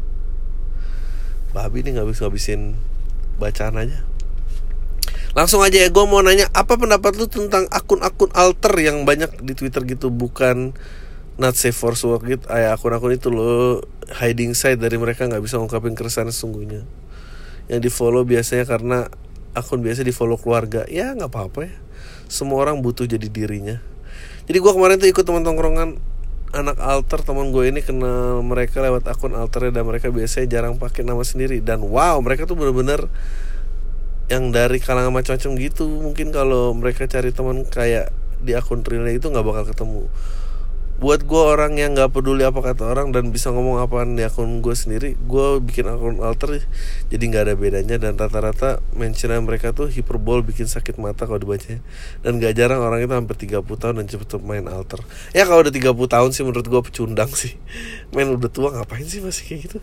Babi ini nggak bisa ngabisin bacaan aja langsung aja ya gue mau nanya apa pendapat lu tentang akun-akun alter yang banyak di twitter gitu? Bukan not safe for work gitu. Ayah akun-akun itu lo hiding side dari mereka nggak bisa ngungkapin keresahan sesungguhnya. Yang di follow biasanya karena akun biasa di follow keluarga. Ya nggak apa-apa ya. Semua orang butuh jadi dirinya. Jadi gue kemarin tuh ikut teman tongkrongan anak alter teman gue ini kenal mereka lewat akun alternya dan mereka biasanya jarang pakai nama sendiri. Dan wow mereka tuh bener-bener yang dari kalangan macam-macam gitu. Mungkin kalau mereka cari teman kayak di akun realnya itu nggak bakal ketemu. Buat gue orang yang nggak peduli apa kata orang dan bisa ngomong apa di akun gue sendiri gue bikin akun alter jadi nggak ada bedanya dan rata-rata mention mereka tuh hiperbol bikin sakit mata kalau dibaca dan gak jarang orang itu hampir 30 tahun dan cepet main alter. Ya kalau udah 30 tahun sih menurut gue pecundang sih. Main udah tua ngapain sih masih kayak gitu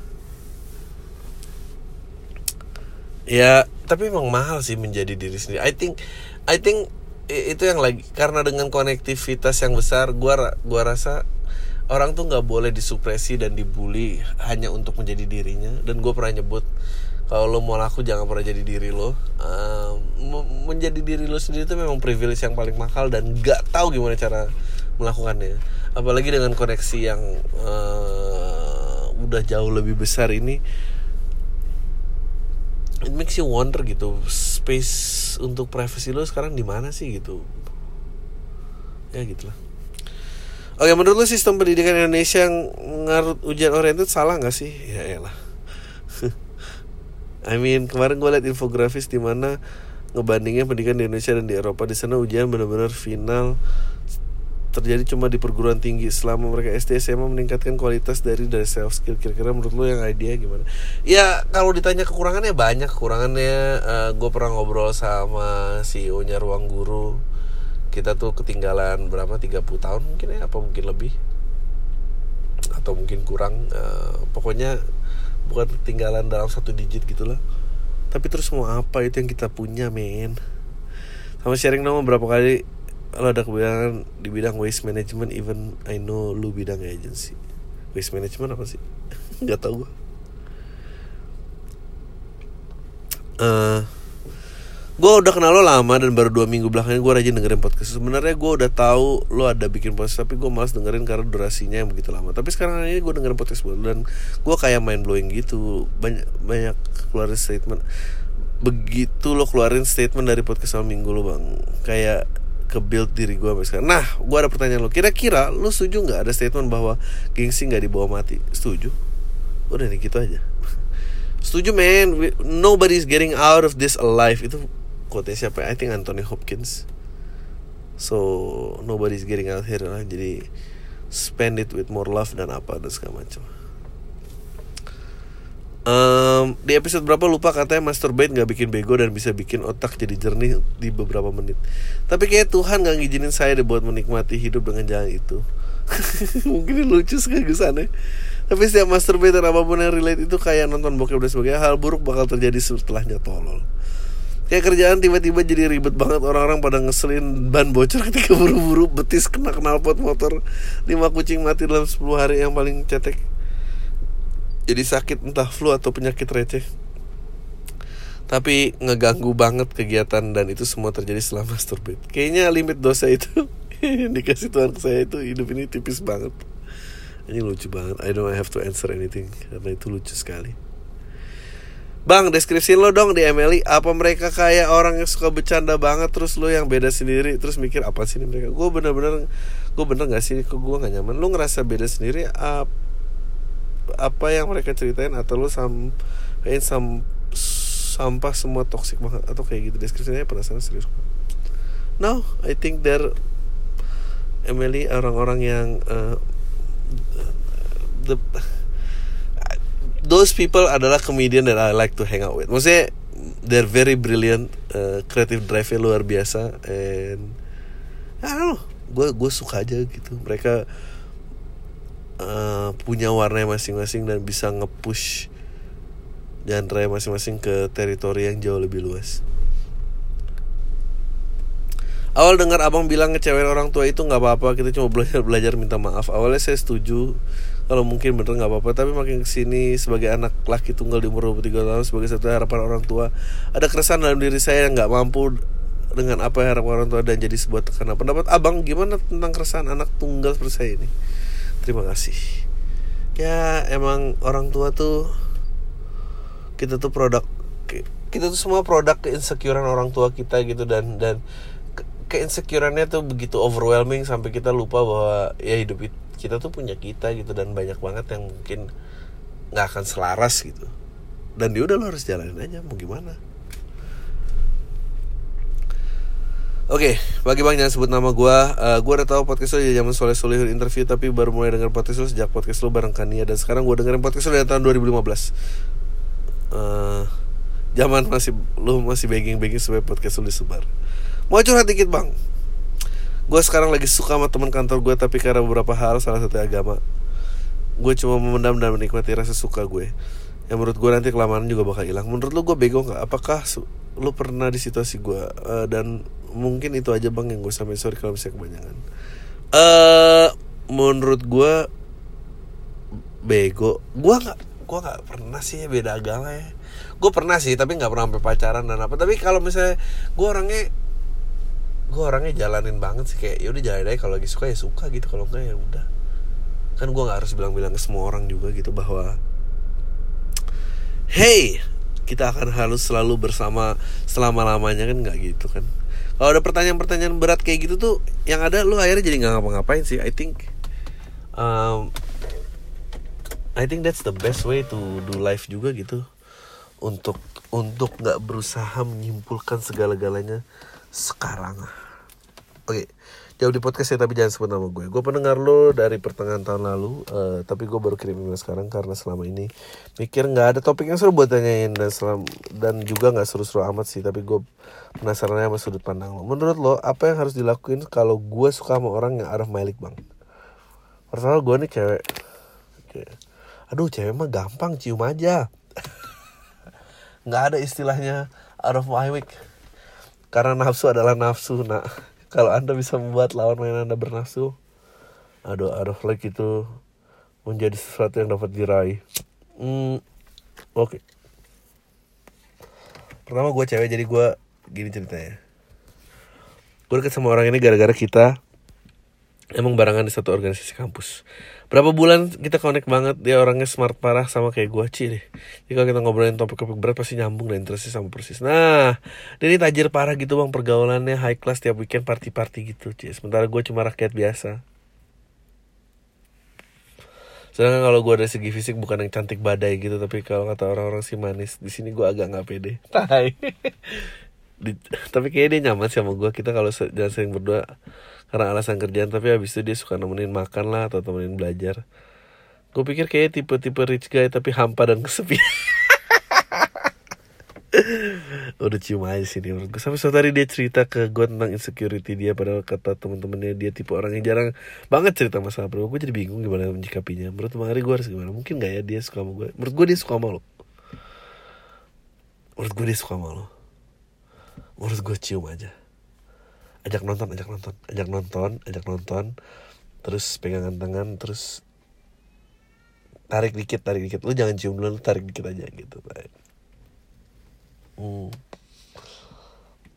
ya tapi emang mahal sih menjadi diri sendiri. I think I think itu yang lagi karena dengan konektivitas yang besar gua gua rasa orang tuh nggak boleh disupresi dan dibully hanya untuk menjadi dirinya. Dan gue pernah nyebut kalau lo mau laku jangan pernah jadi diri lo. Uh, menjadi diri lo sendiri itu memang privilege yang paling mahal dan nggak tahu gimana cara melakukannya. Apalagi dengan koneksi yang uh, udah jauh lebih besar ini it makes you wonder gitu space untuk privacy lo sekarang di mana sih gitu ya gitulah Oke menurut lo sistem pendidikan Indonesia yang ngarut ujian oriented salah nggak sih? Ya elah. I mean kemarin gue liat infografis di mana ngebandingin pendidikan di Indonesia dan di Eropa di sana ujian benar-benar final terjadi cuma di perguruan tinggi. Selama mereka SD SMA meningkatkan kualitas dari dari self skill. Kira-kira menurut lo yang idea gimana? Ya kalau ditanya kekurangannya banyak kekurangannya. Uh, eh, gue pernah ngobrol sama CEO nya ruang guru. Kita tuh ketinggalan berapa 30 tahun mungkin ya apa mungkin lebih. Atau mungkin kurang. Uh, pokoknya bukan ketinggalan dalam satu digit gitulah tapi terus mau apa itu yang kita punya men? Sama sharing nama berapa kali lo ada kebilangan di bidang waste management even I know lu bidang agency. Waste management apa sih? Nggak tau gue uh, gue udah kenal lo lama dan baru dua minggu belakangan gue rajin dengerin podcast. Sebenarnya gue udah tahu lo ada bikin podcast tapi gue malas dengerin karena durasinya yang begitu lama. Tapi sekarang ini gue dengerin podcast baru dan gue kayak main blowing gitu. Banyak banyak keluarin statement. Begitu lo keluarin statement dari podcast sama minggu lo bang. Kayak ke build diri gue sampai sekarang. Nah gue ada pertanyaan lo. Kira-kira lo setuju nggak ada statement bahwa gengsi nggak dibawa mati? Setuju? Udah nih gitu aja. Setuju man. Nobody's getting out of this alive. Itu quote siapa? I think Anthony Hopkins. So nobody's getting out here lah. Jadi spend it with more love dan apa dan segala macam um, di episode berapa lupa katanya masturbate nggak bikin bego dan bisa bikin otak jadi jernih di beberapa menit. Tapi kayak Tuhan nggak ngizinin saya deh buat menikmati hidup dengan jalan itu. Mungkin lucu sekali sana tapi setiap masturbate dan apa pun yang relate itu kayak nonton bokep dan sebagainya hal buruk bakal terjadi setelahnya tolol. Kayak kerjaan tiba-tiba jadi ribet banget Orang-orang pada ngeselin ban bocor ketika buru-buru Betis kena knalpot motor. Lima kucing mati dalam 10 hari yang paling cetek Jadi sakit entah flu atau penyakit receh. Tapi ngeganggu banget kegiatan Dan itu semua terjadi setelah masturbate. Kayaknya limit dosa itu Dikasih Tuhan ke saya itu hidup ini tipis banget. Ini lucu banget. I don't have to answer anything Karena itu lucu sekali. Bang, deskripsi lo dong di Emily Apa mereka kayak orang yang suka bercanda banget Terus lo yang beda sendiri Terus mikir apa sih ini mereka? Gue bener-bener Gue bener gak sih? Kok gue gak nyaman? Lo ngerasa beda sendiri Apa yang mereka ceritain Atau lo sampein sam, Sampah semua toxic banget Atau kayak gitu Deskripsinya penasaran serius No, I think they're Emily orang-orang yang uh, the, those people adalah comedian that I like to hang out with. Maksudnya they're very brilliant, uh, creative drive luar biasa, and I don't know, gue gue suka aja gitu. Mereka uh, punya warna masing-masing dan bisa nge-push genre masing-masing ke teritori yang jauh lebih luas. Awal dengar abang bilang ngecewain orang tua itu nggak apa-apa, kita cuma belajar belajar minta maaf. Awalnya saya setuju, kalau mungkin bener nggak apa-apa tapi makin ke sini sebagai anak laki tunggal di umur 23 tahun sebagai satu harapan orang tua ada keresahan dalam diri saya yang nggak mampu dengan apa yang harapan orang tua dan jadi sebuah tekanan pendapat abang gimana tentang keresahan anak tunggal seperti saya ini terima kasih. Ya emang orang tua tuh kita tuh produk kita tuh semua produk keinsecurean orang tua kita gitu dan dan keinsecureannya tuh begitu overwhelming sampai kita lupa bahwa ya hidup kita tuh punya kita gitu dan banyak banget yang mungkin nggak akan selaras gitu. Dan dia ya udah lo harus jalanin aja mau gimana Oke, okay, bagi bang jangan sebut nama gue. Uh, gue udah tahu podcast lo ya zaman soleh soleh interview tapi baru mulai denger podcast lo sejak podcast lo bareng Kania dan sekarang gue dengerin podcast lo dari tahun 2015. Uh, eh, zaman masih lo masih begging begging supaya podcast lo disebar. Mau curhat dikit bang, gue sekarang lagi suka sama teman kantor gue tapi karena beberapa hal salah satu agama gue cuma memendam dan menikmati rasa suka gue yang menurut gue nanti kelamaan juga bakal hilang menurut lo gue bego nggak apakah lo pernah di situasi gue uh, dan mungkin itu aja bang yang gue sampai sorry kalau misalnya kebanyakan. Uh, menurut gue bego. Gue nggak gue nggak pernah sih beda agama ya. Gue pernah sih tapi nggak pernah sampai pacaran dan apa. Tapi kalau misalnya gue orangnya gue orangnya jalanin banget sih. Kayak yaudah jalan aja. Kalau lagi suka ya suka gitu. Kalau enggak ya udah. Kan gue nggak harus bilang-bilang ke semua orang juga gitu bahwa hey kita akan harus selalu bersama selama lamanya kan nggak gitu kan kalau ada pertanyaan-pertanyaan berat kayak gitu tuh yang ada lu akhirnya jadi nggak ngapa-ngapain sih. I think um, I think that's the best way to do life juga gitu. Untuk untuk nggak berusaha menyimpulkan segala-galanya sekarang. Oke. okay. Jauh di podcast ya tapi jangan sebut nama gue. Gue pendengar lo dari pertengahan tahun lalu uh, tapi gue baru kirim email sekarang karena selama ini mikir nggak ada topik yang seru buat tanyain dan selam, dan juga nggak seru-seru amat sih tapi gue penasaran sama sudut pandang lo. Menurut lo apa yang harus dilakuin kalau gue suka sama orang yang arah Malik bang? Pertama gue nih cewek. Aduh cewek mah gampang cium aja. Nggak ada istilahnya out of my week karena nafsu adalah nafsu nak kalau anda bisa membuat lawan main anda bernafsu aduh aduh like itu menjadi sesuatu yang dapat diraih. Hmm, oke. Okay. pertama gue cewek jadi gue gini ceritanya. Gue deket sama orang ini gara-gara kita emang barengan di satu organisasi kampus berapa bulan kita connect banget dia orangnya smart parah sama kayak gue sih deh. Jadi kalau kita ngobrolin topik-topik berat pasti nyambung dan interestnya sama persis. Nah dia ini tajir parah gitu bang pergaulannya high class tiap weekend party-party gitu cie sementara gue cuma rakyat biasa. Sedangkan kalau gue dari segi fisik bukan yang cantik badai gitu tapi kalau kata orang-orang sih manis. Di sini gue agak nggak pede. Tai. Tapi kayaknya dia nyaman sih sama gue kita kalau jangan sering berdua karena alasan kerjaan tapi habis itu dia suka nemenin makan lah atau temenin belajar. Gue pikir kayak tipe-tipe rich guy tapi hampa dan kesepian. Udah cium aja sih dia menurut gue sampai suatu hari dia cerita ke gue tentang insecurity dia padahal kata temen-temennya dia tipe orang yang jarang banget cerita masalah bro. Gue jadi bingung gimana menyikapinya. Menurut bang Ari gue harus gimana? Mungkin gak ya dia suka sama gue menurut gue dia suka sama lo. Menurut gue dia suka sama lo. Menurut gue cium aja ajak nonton ajak nonton ajak nonton ajak nonton terus pegangan tangan terus tarik dikit tarik dikit. Lu jangan cium dulu lu tarik dikit aja gitu hmm.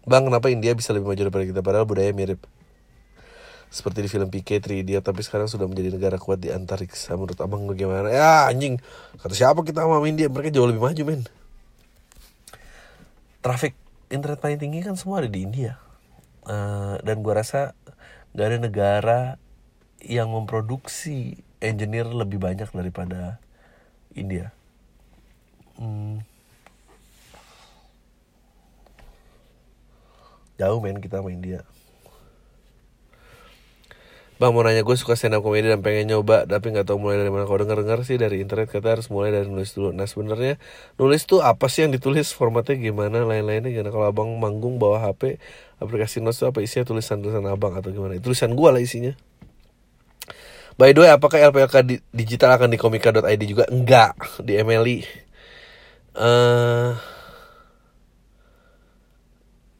bang kenapa India bisa lebih maju daripada kita? Padahal budaya mirip. Seperti di film PK 3 dia tapi sekarang sudah menjadi negara kuat di antariksa. Menurut abang bagaimana ya anjing. Kata siapa kita sama India? Mereka jauh lebih maju men. Traffic internet paling tinggi kan semua ada di India uh, dan gue rasa gak ada negara yang memproduksi engineer lebih banyak daripada India. Hmm. Jauh men kita sama India. Bang mau nanya gue suka stand up comedy dan pengen nyoba tapi nggak tahu mulai dari mana. Kalau denger dengar sih dari internet kata harus mulai dari nulis dulu. Nah sebenarnya nulis tuh apa sih yang ditulis formatnya gimana lain-lainnya gimana. Kalau abang manggung bawa HP aplikasi notes tuh apa isinya tulisan tulisan abang atau gimana? Tulisan gue lah isinya. By the way, apakah LPLK di, digital akan di komika.id juga? Enggak, di MLI. Uh,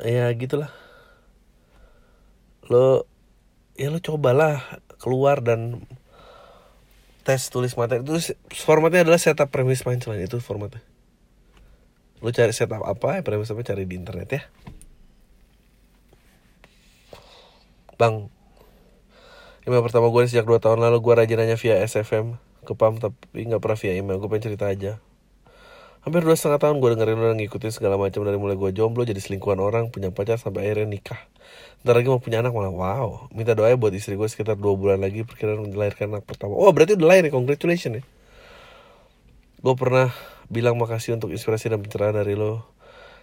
ya gitulah. Lo ya lo cobalah keluar dan tes tulis materi. Itu formatnya adalah setup premis punchline. Itu formatnya. Lo cari setup apa ya premis apa cari di internet ya. Bang email pertama gue sejak 2 tahun lalu. Gue rajin nanya via SFM ke PAM tapi nggak pernah via email. Gue pengen cerita aja hampir dua setengah tahun gue dengerin lo ngikutin segala macam dari mulai gue jomblo jadi selingkuhan orang punya pacar sampai akhirnya nikah. Ntar lagi mau punya anak malah wow Minta doa buat istri gue sekitar 2 bulan lagi Perkiraan melahirkan anak pertama. Oh berarti udah lahir ya? Congratulations ya. Gue pernah bilang makasih untuk inspirasi dan pencerahan dari lo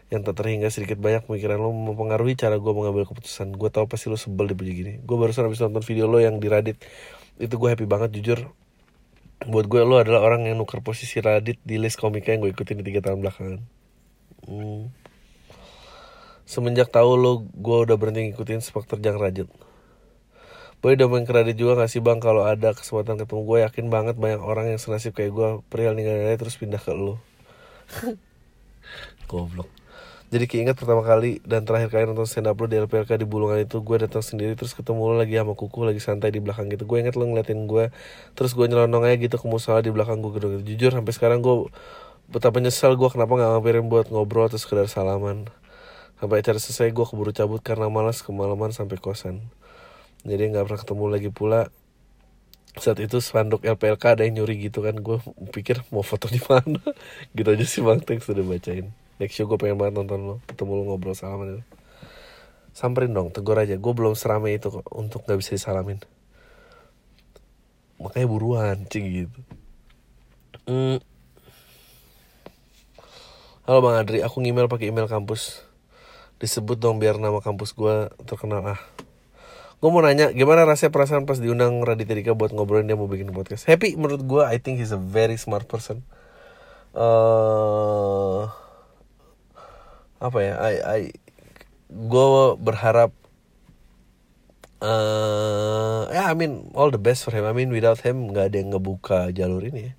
Yang tak terhingga sedikit banyak pemikiran lo Mempengaruhi cara gue mengambil keputusan. Gue tau pasti lo sebel di gini. Gue barusan habis nonton video lo yang di Radit Itu gue happy banget jujur Buat gue lo adalah orang yang nuker posisi Radit Di list komika yang gue ikutin di 3 tahun belakangan. Hmm. Semenjak tahu lo gue udah berhenti ngikutin sepak terjang rajut. Boy udah main kredit juga gak sih bang? Kalau ada kesempatan ketemu gue yakin banget banyak orang yang senasib kayak gue perihal ninggalin terus pindah ke lo. Goblok jadi keinget pertama kali dan terakhir kali nonton stand up lo di LPLK di Bulungan itu gue datang sendiri terus ketemu lo lagi sama kuku lagi santai di belakang gitu gue inget lo ngeliatin gue terus gue nyelonong aja gitu ke musola di belakang gue gitu, gitu. jujur sampai sekarang gue betapa nyesel gue kenapa gak ngampirin buat ngobrol atau sekedar salaman Sampai acara selesai gue keburu cabut karena malas kemalaman sampai kosan. Jadi nggak pernah ketemu lagi pula. saat itu spanduk LPLK ada yang nyuri gitu kan gue pikir mau foto di mana gitu aja sih bang thanks udah bacain next show gue pengen banget nonton lo ketemu lo ngobrol salaman itu. Samperin dong tegur aja. Gue belum seramai itu kok untuk nggak bisa disalamin. Makanya buruan cing gitu. Hmm. halo bang Adri. Aku ngemail pakai email kampus. Disebut dong biar nama kampus gue terkenal. Ah. Gue mau nanya gimana rasanya perasaan pas diundang Raditya Dika buat ngobrolin dia mau bikin podcast? Happy menurut gue I think he's a very smart person. Uh, apa ya I I gue berharap uh, ya yeah, I mean all the best for him. I mean without him nggak ada yang ngebuka jalur ini ya.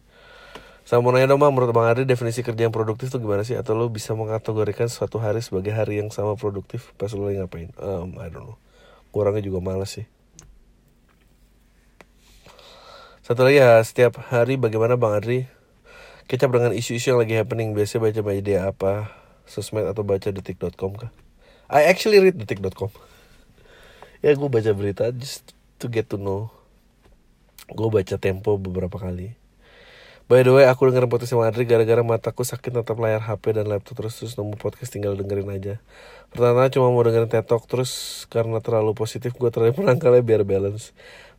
Sama mau nanya dong bang, menurut Bang Adri definisi kerja yang produktif itu gimana sih? Atau lo bisa mengkategorikan suatu hari sebagai hari yang sama produktif pas lo lagi ngapain? Um, I don't know. Kurangnya juga males sih. Satu lagi ya setiap hari bagaimana Bang Adri kecap dengan isu-isu yang lagi happening. Biasanya baca media apa sosmed atau baca detik.com kah I actually read detik.com ya gue baca berita just to get to know gue baca tempo beberapa kali By the way, aku dengerin podcast sama Adri gara-gara mataku sakit natap layar HP dan laptop terus terus nemu podcast tinggal dengerin aja. Pertama cuma mau dengerin tetok terus karena terlalu positif gue terlalu penangkalnya biar balance.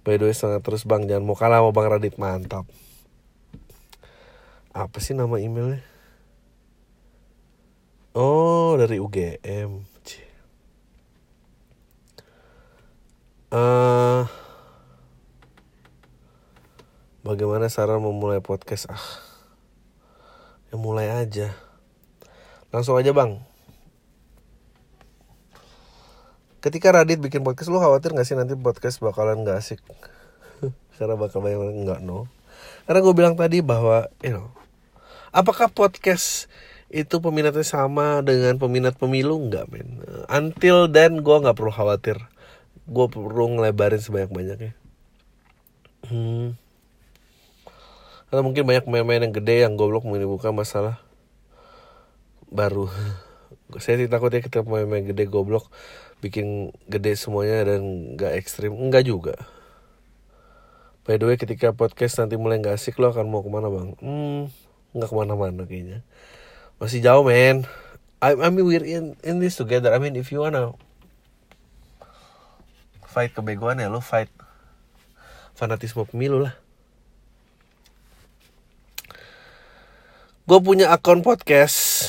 By the way, sangat terus bang jangan mau kalah sama bang Radit mantap. Apa sih nama emailnya? Oh dari UGM. Eh uh, Bagaimana saran memulai podcast? Ah, ya mulai aja. Langsung aja bang. Ketika Radit bikin podcast, lu khawatir gak sih nanti podcast bakalan gak asik? Karena bakal banyak orang nggak no. Karena gue bilang tadi bahwa, you know, apakah podcast itu peminatnya sama dengan peminat pemilu nggak men? Until then gue nggak perlu khawatir. Gue perlu ngelebarin sebanyak banyaknya. Hmm atau mungkin banyak pemain-pemain yang gede yang goblok menimbulkan masalah baru saya sih takut ya kita pemain-pemain gede goblok bikin gede semuanya dan nggak ekstrim enggak juga by the way ketika podcast nanti mulai nggak asik lo akan mau ke mana bang hmm nggak ke mana-mana kayaknya masih jauh men. I, I mean we're in in this together. I mean if you wanna fight kebegoan ya lo fight fanatisme pemilu lah. Gue punya akun podcast.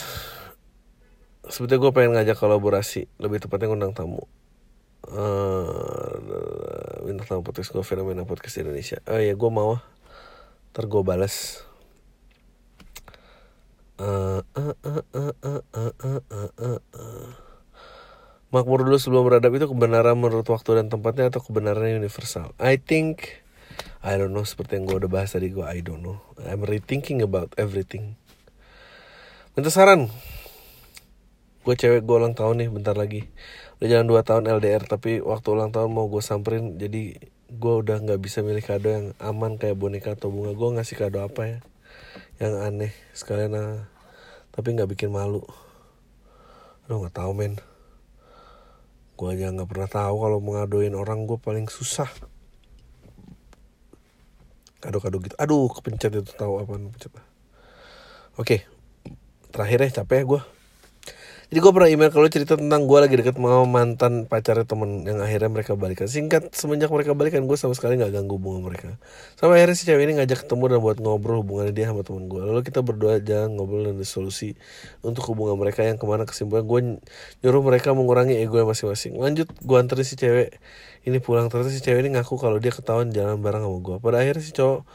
Sebetulnya gue pengen ngajak kolaborasi. Lebih tepatnya ngundang tamu. Uh, tamu podcast gue fenomena podcast Indonesia. Oh iya gue mau ntar gue balas Makmur dulu sebelum beradab itu kebenaran menurut waktu dan tempatnya atau kebenaran universal I think I don't know seperti yang gue udah bahas tadi gue I don't know I'm rethinking about everything minta saran gue cewek gue ulang tahun nih bentar lagi udah jalan 2 tahun LDR tapi waktu ulang tahun mau gue samperin jadi gue udah nggak bisa milih kado yang aman kayak boneka atau bunga gue ngasih kado apa ya yang aneh sekalian nah, tapi nggak bikin malu. Lo nggak tahu men. Gue aja nggak pernah tahu kalau mengaduin orang gue paling susah. Kado-kado gitu. Aduh kepencet itu tahu apa pencet oke terakhir ya capek ya gue jadi gue pernah email kalau cerita tentang gue lagi deket sama mantan pacarnya temen yang akhirnya mereka balikan. Singkat semenjak mereka balikan gue sama sekali nggak ganggu hubungan mereka. Sama akhirnya si cewek ini ngajak ketemu dan buat ngobrol hubungannya dia sama temen gue. Lalu kita berdua aja ngobrol dan solusi untuk hubungan mereka yang ke mana kesimpulan gue nyuruh mereka mengurangi ego masing-masing. Lanjut gue anterin si cewek ini pulang ternyata si cewek ini ngaku kalau dia ketahuan jalan bareng sama gue. Pada akhirnya si cowok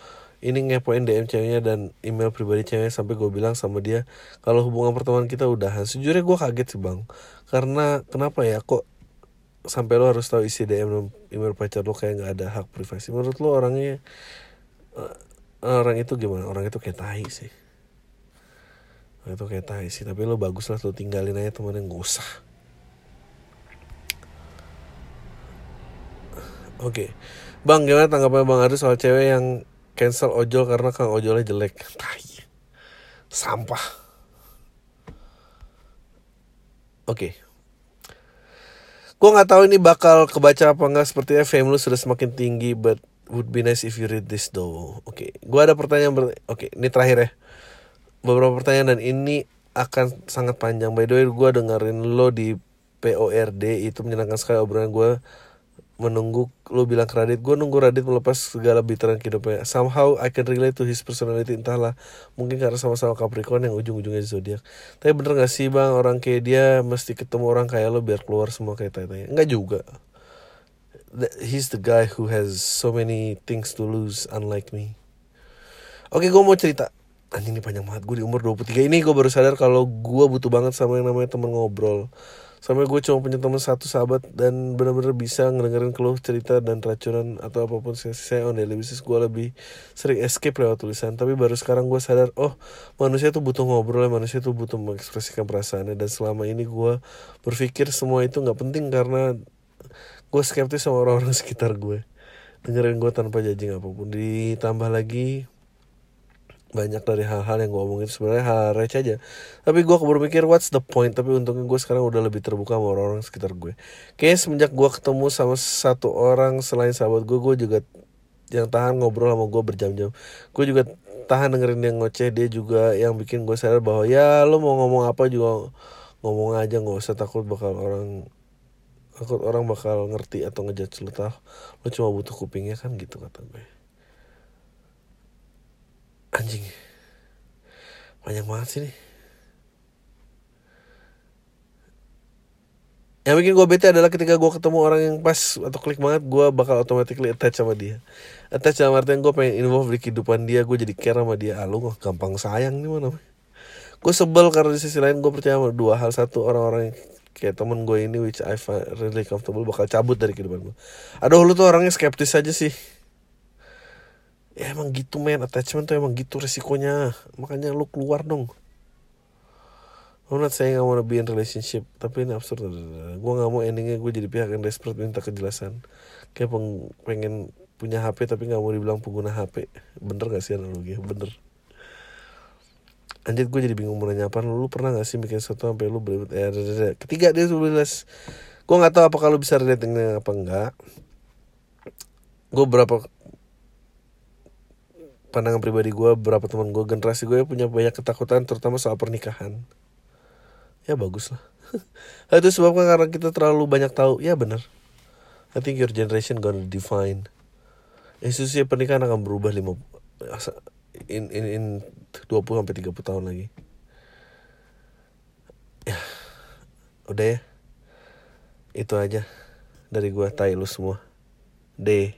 ini ngepoin DM ceweknya dan email pribadi ceweknya sampai gue bilang sama dia kalau hubungan pertemuan kita udahan. Sejujurnya gue kaget sih bang. Karena kenapa ya? Kok sampai lo harus tahu isi DM email pacar lo kayak nggak ada hak privasi? Menurut lo orangnya uh, orang itu gimana? Orang itu kayak tahi sih. Orang itu kayak tahi sih. Tapi lo bagus lah lo tinggalin aja temen yang gak usah. Oke, okay. Bang gimana tanggapannya Bang Aris soal cewek yang cancel ojol karena kang ojolnya jelek tai sampah oke okay. gue nggak tahu ini bakal kebaca apa enggak sepertinya fame lu sudah semakin tinggi but would be nice if you read this though. Oke, gua ada pertanyaan ber- Oke, ini terakhir ya. Beberapa pertanyaan dan ini akan sangat panjang. By the way, gua dengerin lo di PORD itu menyenangkan sekali obrolan gua menunggu lo bilang ke Radit gue nunggu Radit melepas segala biteran kehidupannya somehow I can relate to his personality. Entahlah mungkin karena sama-sama Capricorn yang ujung-ujungnya zodiak. Tapi bener gak sih bang? Orang kayak dia mesti ketemu orang kayak lo biar keluar semua kayak tanya enggak juga. He's the guy who has so many things to lose unlike me. Oke gue mau cerita. Anjing ini panjang banget. Gue di umur 23 ini gue baru sadar kalau gue butuh banget sama yang namanya temen ngobrol Sampai gue cuma punya teman satu sahabat Dan bener-bener bisa ngedengerin keluh cerita dan racunan Atau apa pun saya on daily basis. Gue lebih sering escape lewat tulisan. Tapi baru sekarang gue sadar Oh manusia tuh butuh ngobrol Manusia tuh butuh mengekspresikan perasaannya. Dan selama ini gue berpikir semua itu gak penting Karena gue skeptis sama orang-orang sekitar gue dengerin gue tanpa judging apa pun. Ditambah lagi banyak dari hal-hal yang gue omongin sebenarnya hal receh aja. Tapi gue berpikir what's the point? Tapi untungnya gue sekarang udah lebih terbuka sama orang-orang sekitar gue kayaknya semenjak gue ketemu sama satu orang selain sahabat gue gue juga yang tahan ngobrol sama gue berjam-jam. Gue juga tahan dengerin yang ngoceh dia juga yang bikin gue sadar bahwa ya lo mau ngomong apa juga ngomong aja nggak usah takut bakal orang takut orang bakal ngerti atau ngejudge lo tau lo cuma butuh kupingnya kan gitu kata gue anjing. Banyak banget sih nih yang bikin gue bete adalah ketika gue ketemu orang yang pas atau klik banget gue bakal automatically attach sama dia. Attach sama artian gue pengen involve di kehidupan dia gue jadi care sama dia. Ah lu gampang sayang nih mana? Gue sebel karena di sisi lain gue percaya sama dua hal. Satu orang-orang kayak temen gue ini which I find really comfortable bakal cabut dari kehidupan gue aduh lu tuh orangnya skeptis aja sih ya emang gitu men. Attachment tuh emang gitu resikonya. Makanya lu keluar dong. I'm not saying I wanna be in relationship Tapi ini absurd. Gue gak mau endingnya gue jadi pihak yang desperate minta kejelasan. Kayak peng- pengen punya HP tapi gak mau dibilang pengguna HP Bener gak sih analoginya? Bener. Anjir gue jadi bingung mau nanya apa Lu pernah gak sih bikin sesuatu sampai lu bener eh. Ketiga dia tulis Gue gak tahu apakah lu bisa relatingnya apa enggak Gue berapa pandangan pribadi gue Berapa teman gue generasi gue punya banyak ketakutan Terutama soal pernikahan Ya bagus lah Itu sebabkan karena kita terlalu banyak tahu Ya bener I think your generation gonna define Institusi pernikahan akan berubah lima in in in 20 sampai 30 tahun lagi. Ya. Udah ya. Itu aja dari gua tai lu semua. D.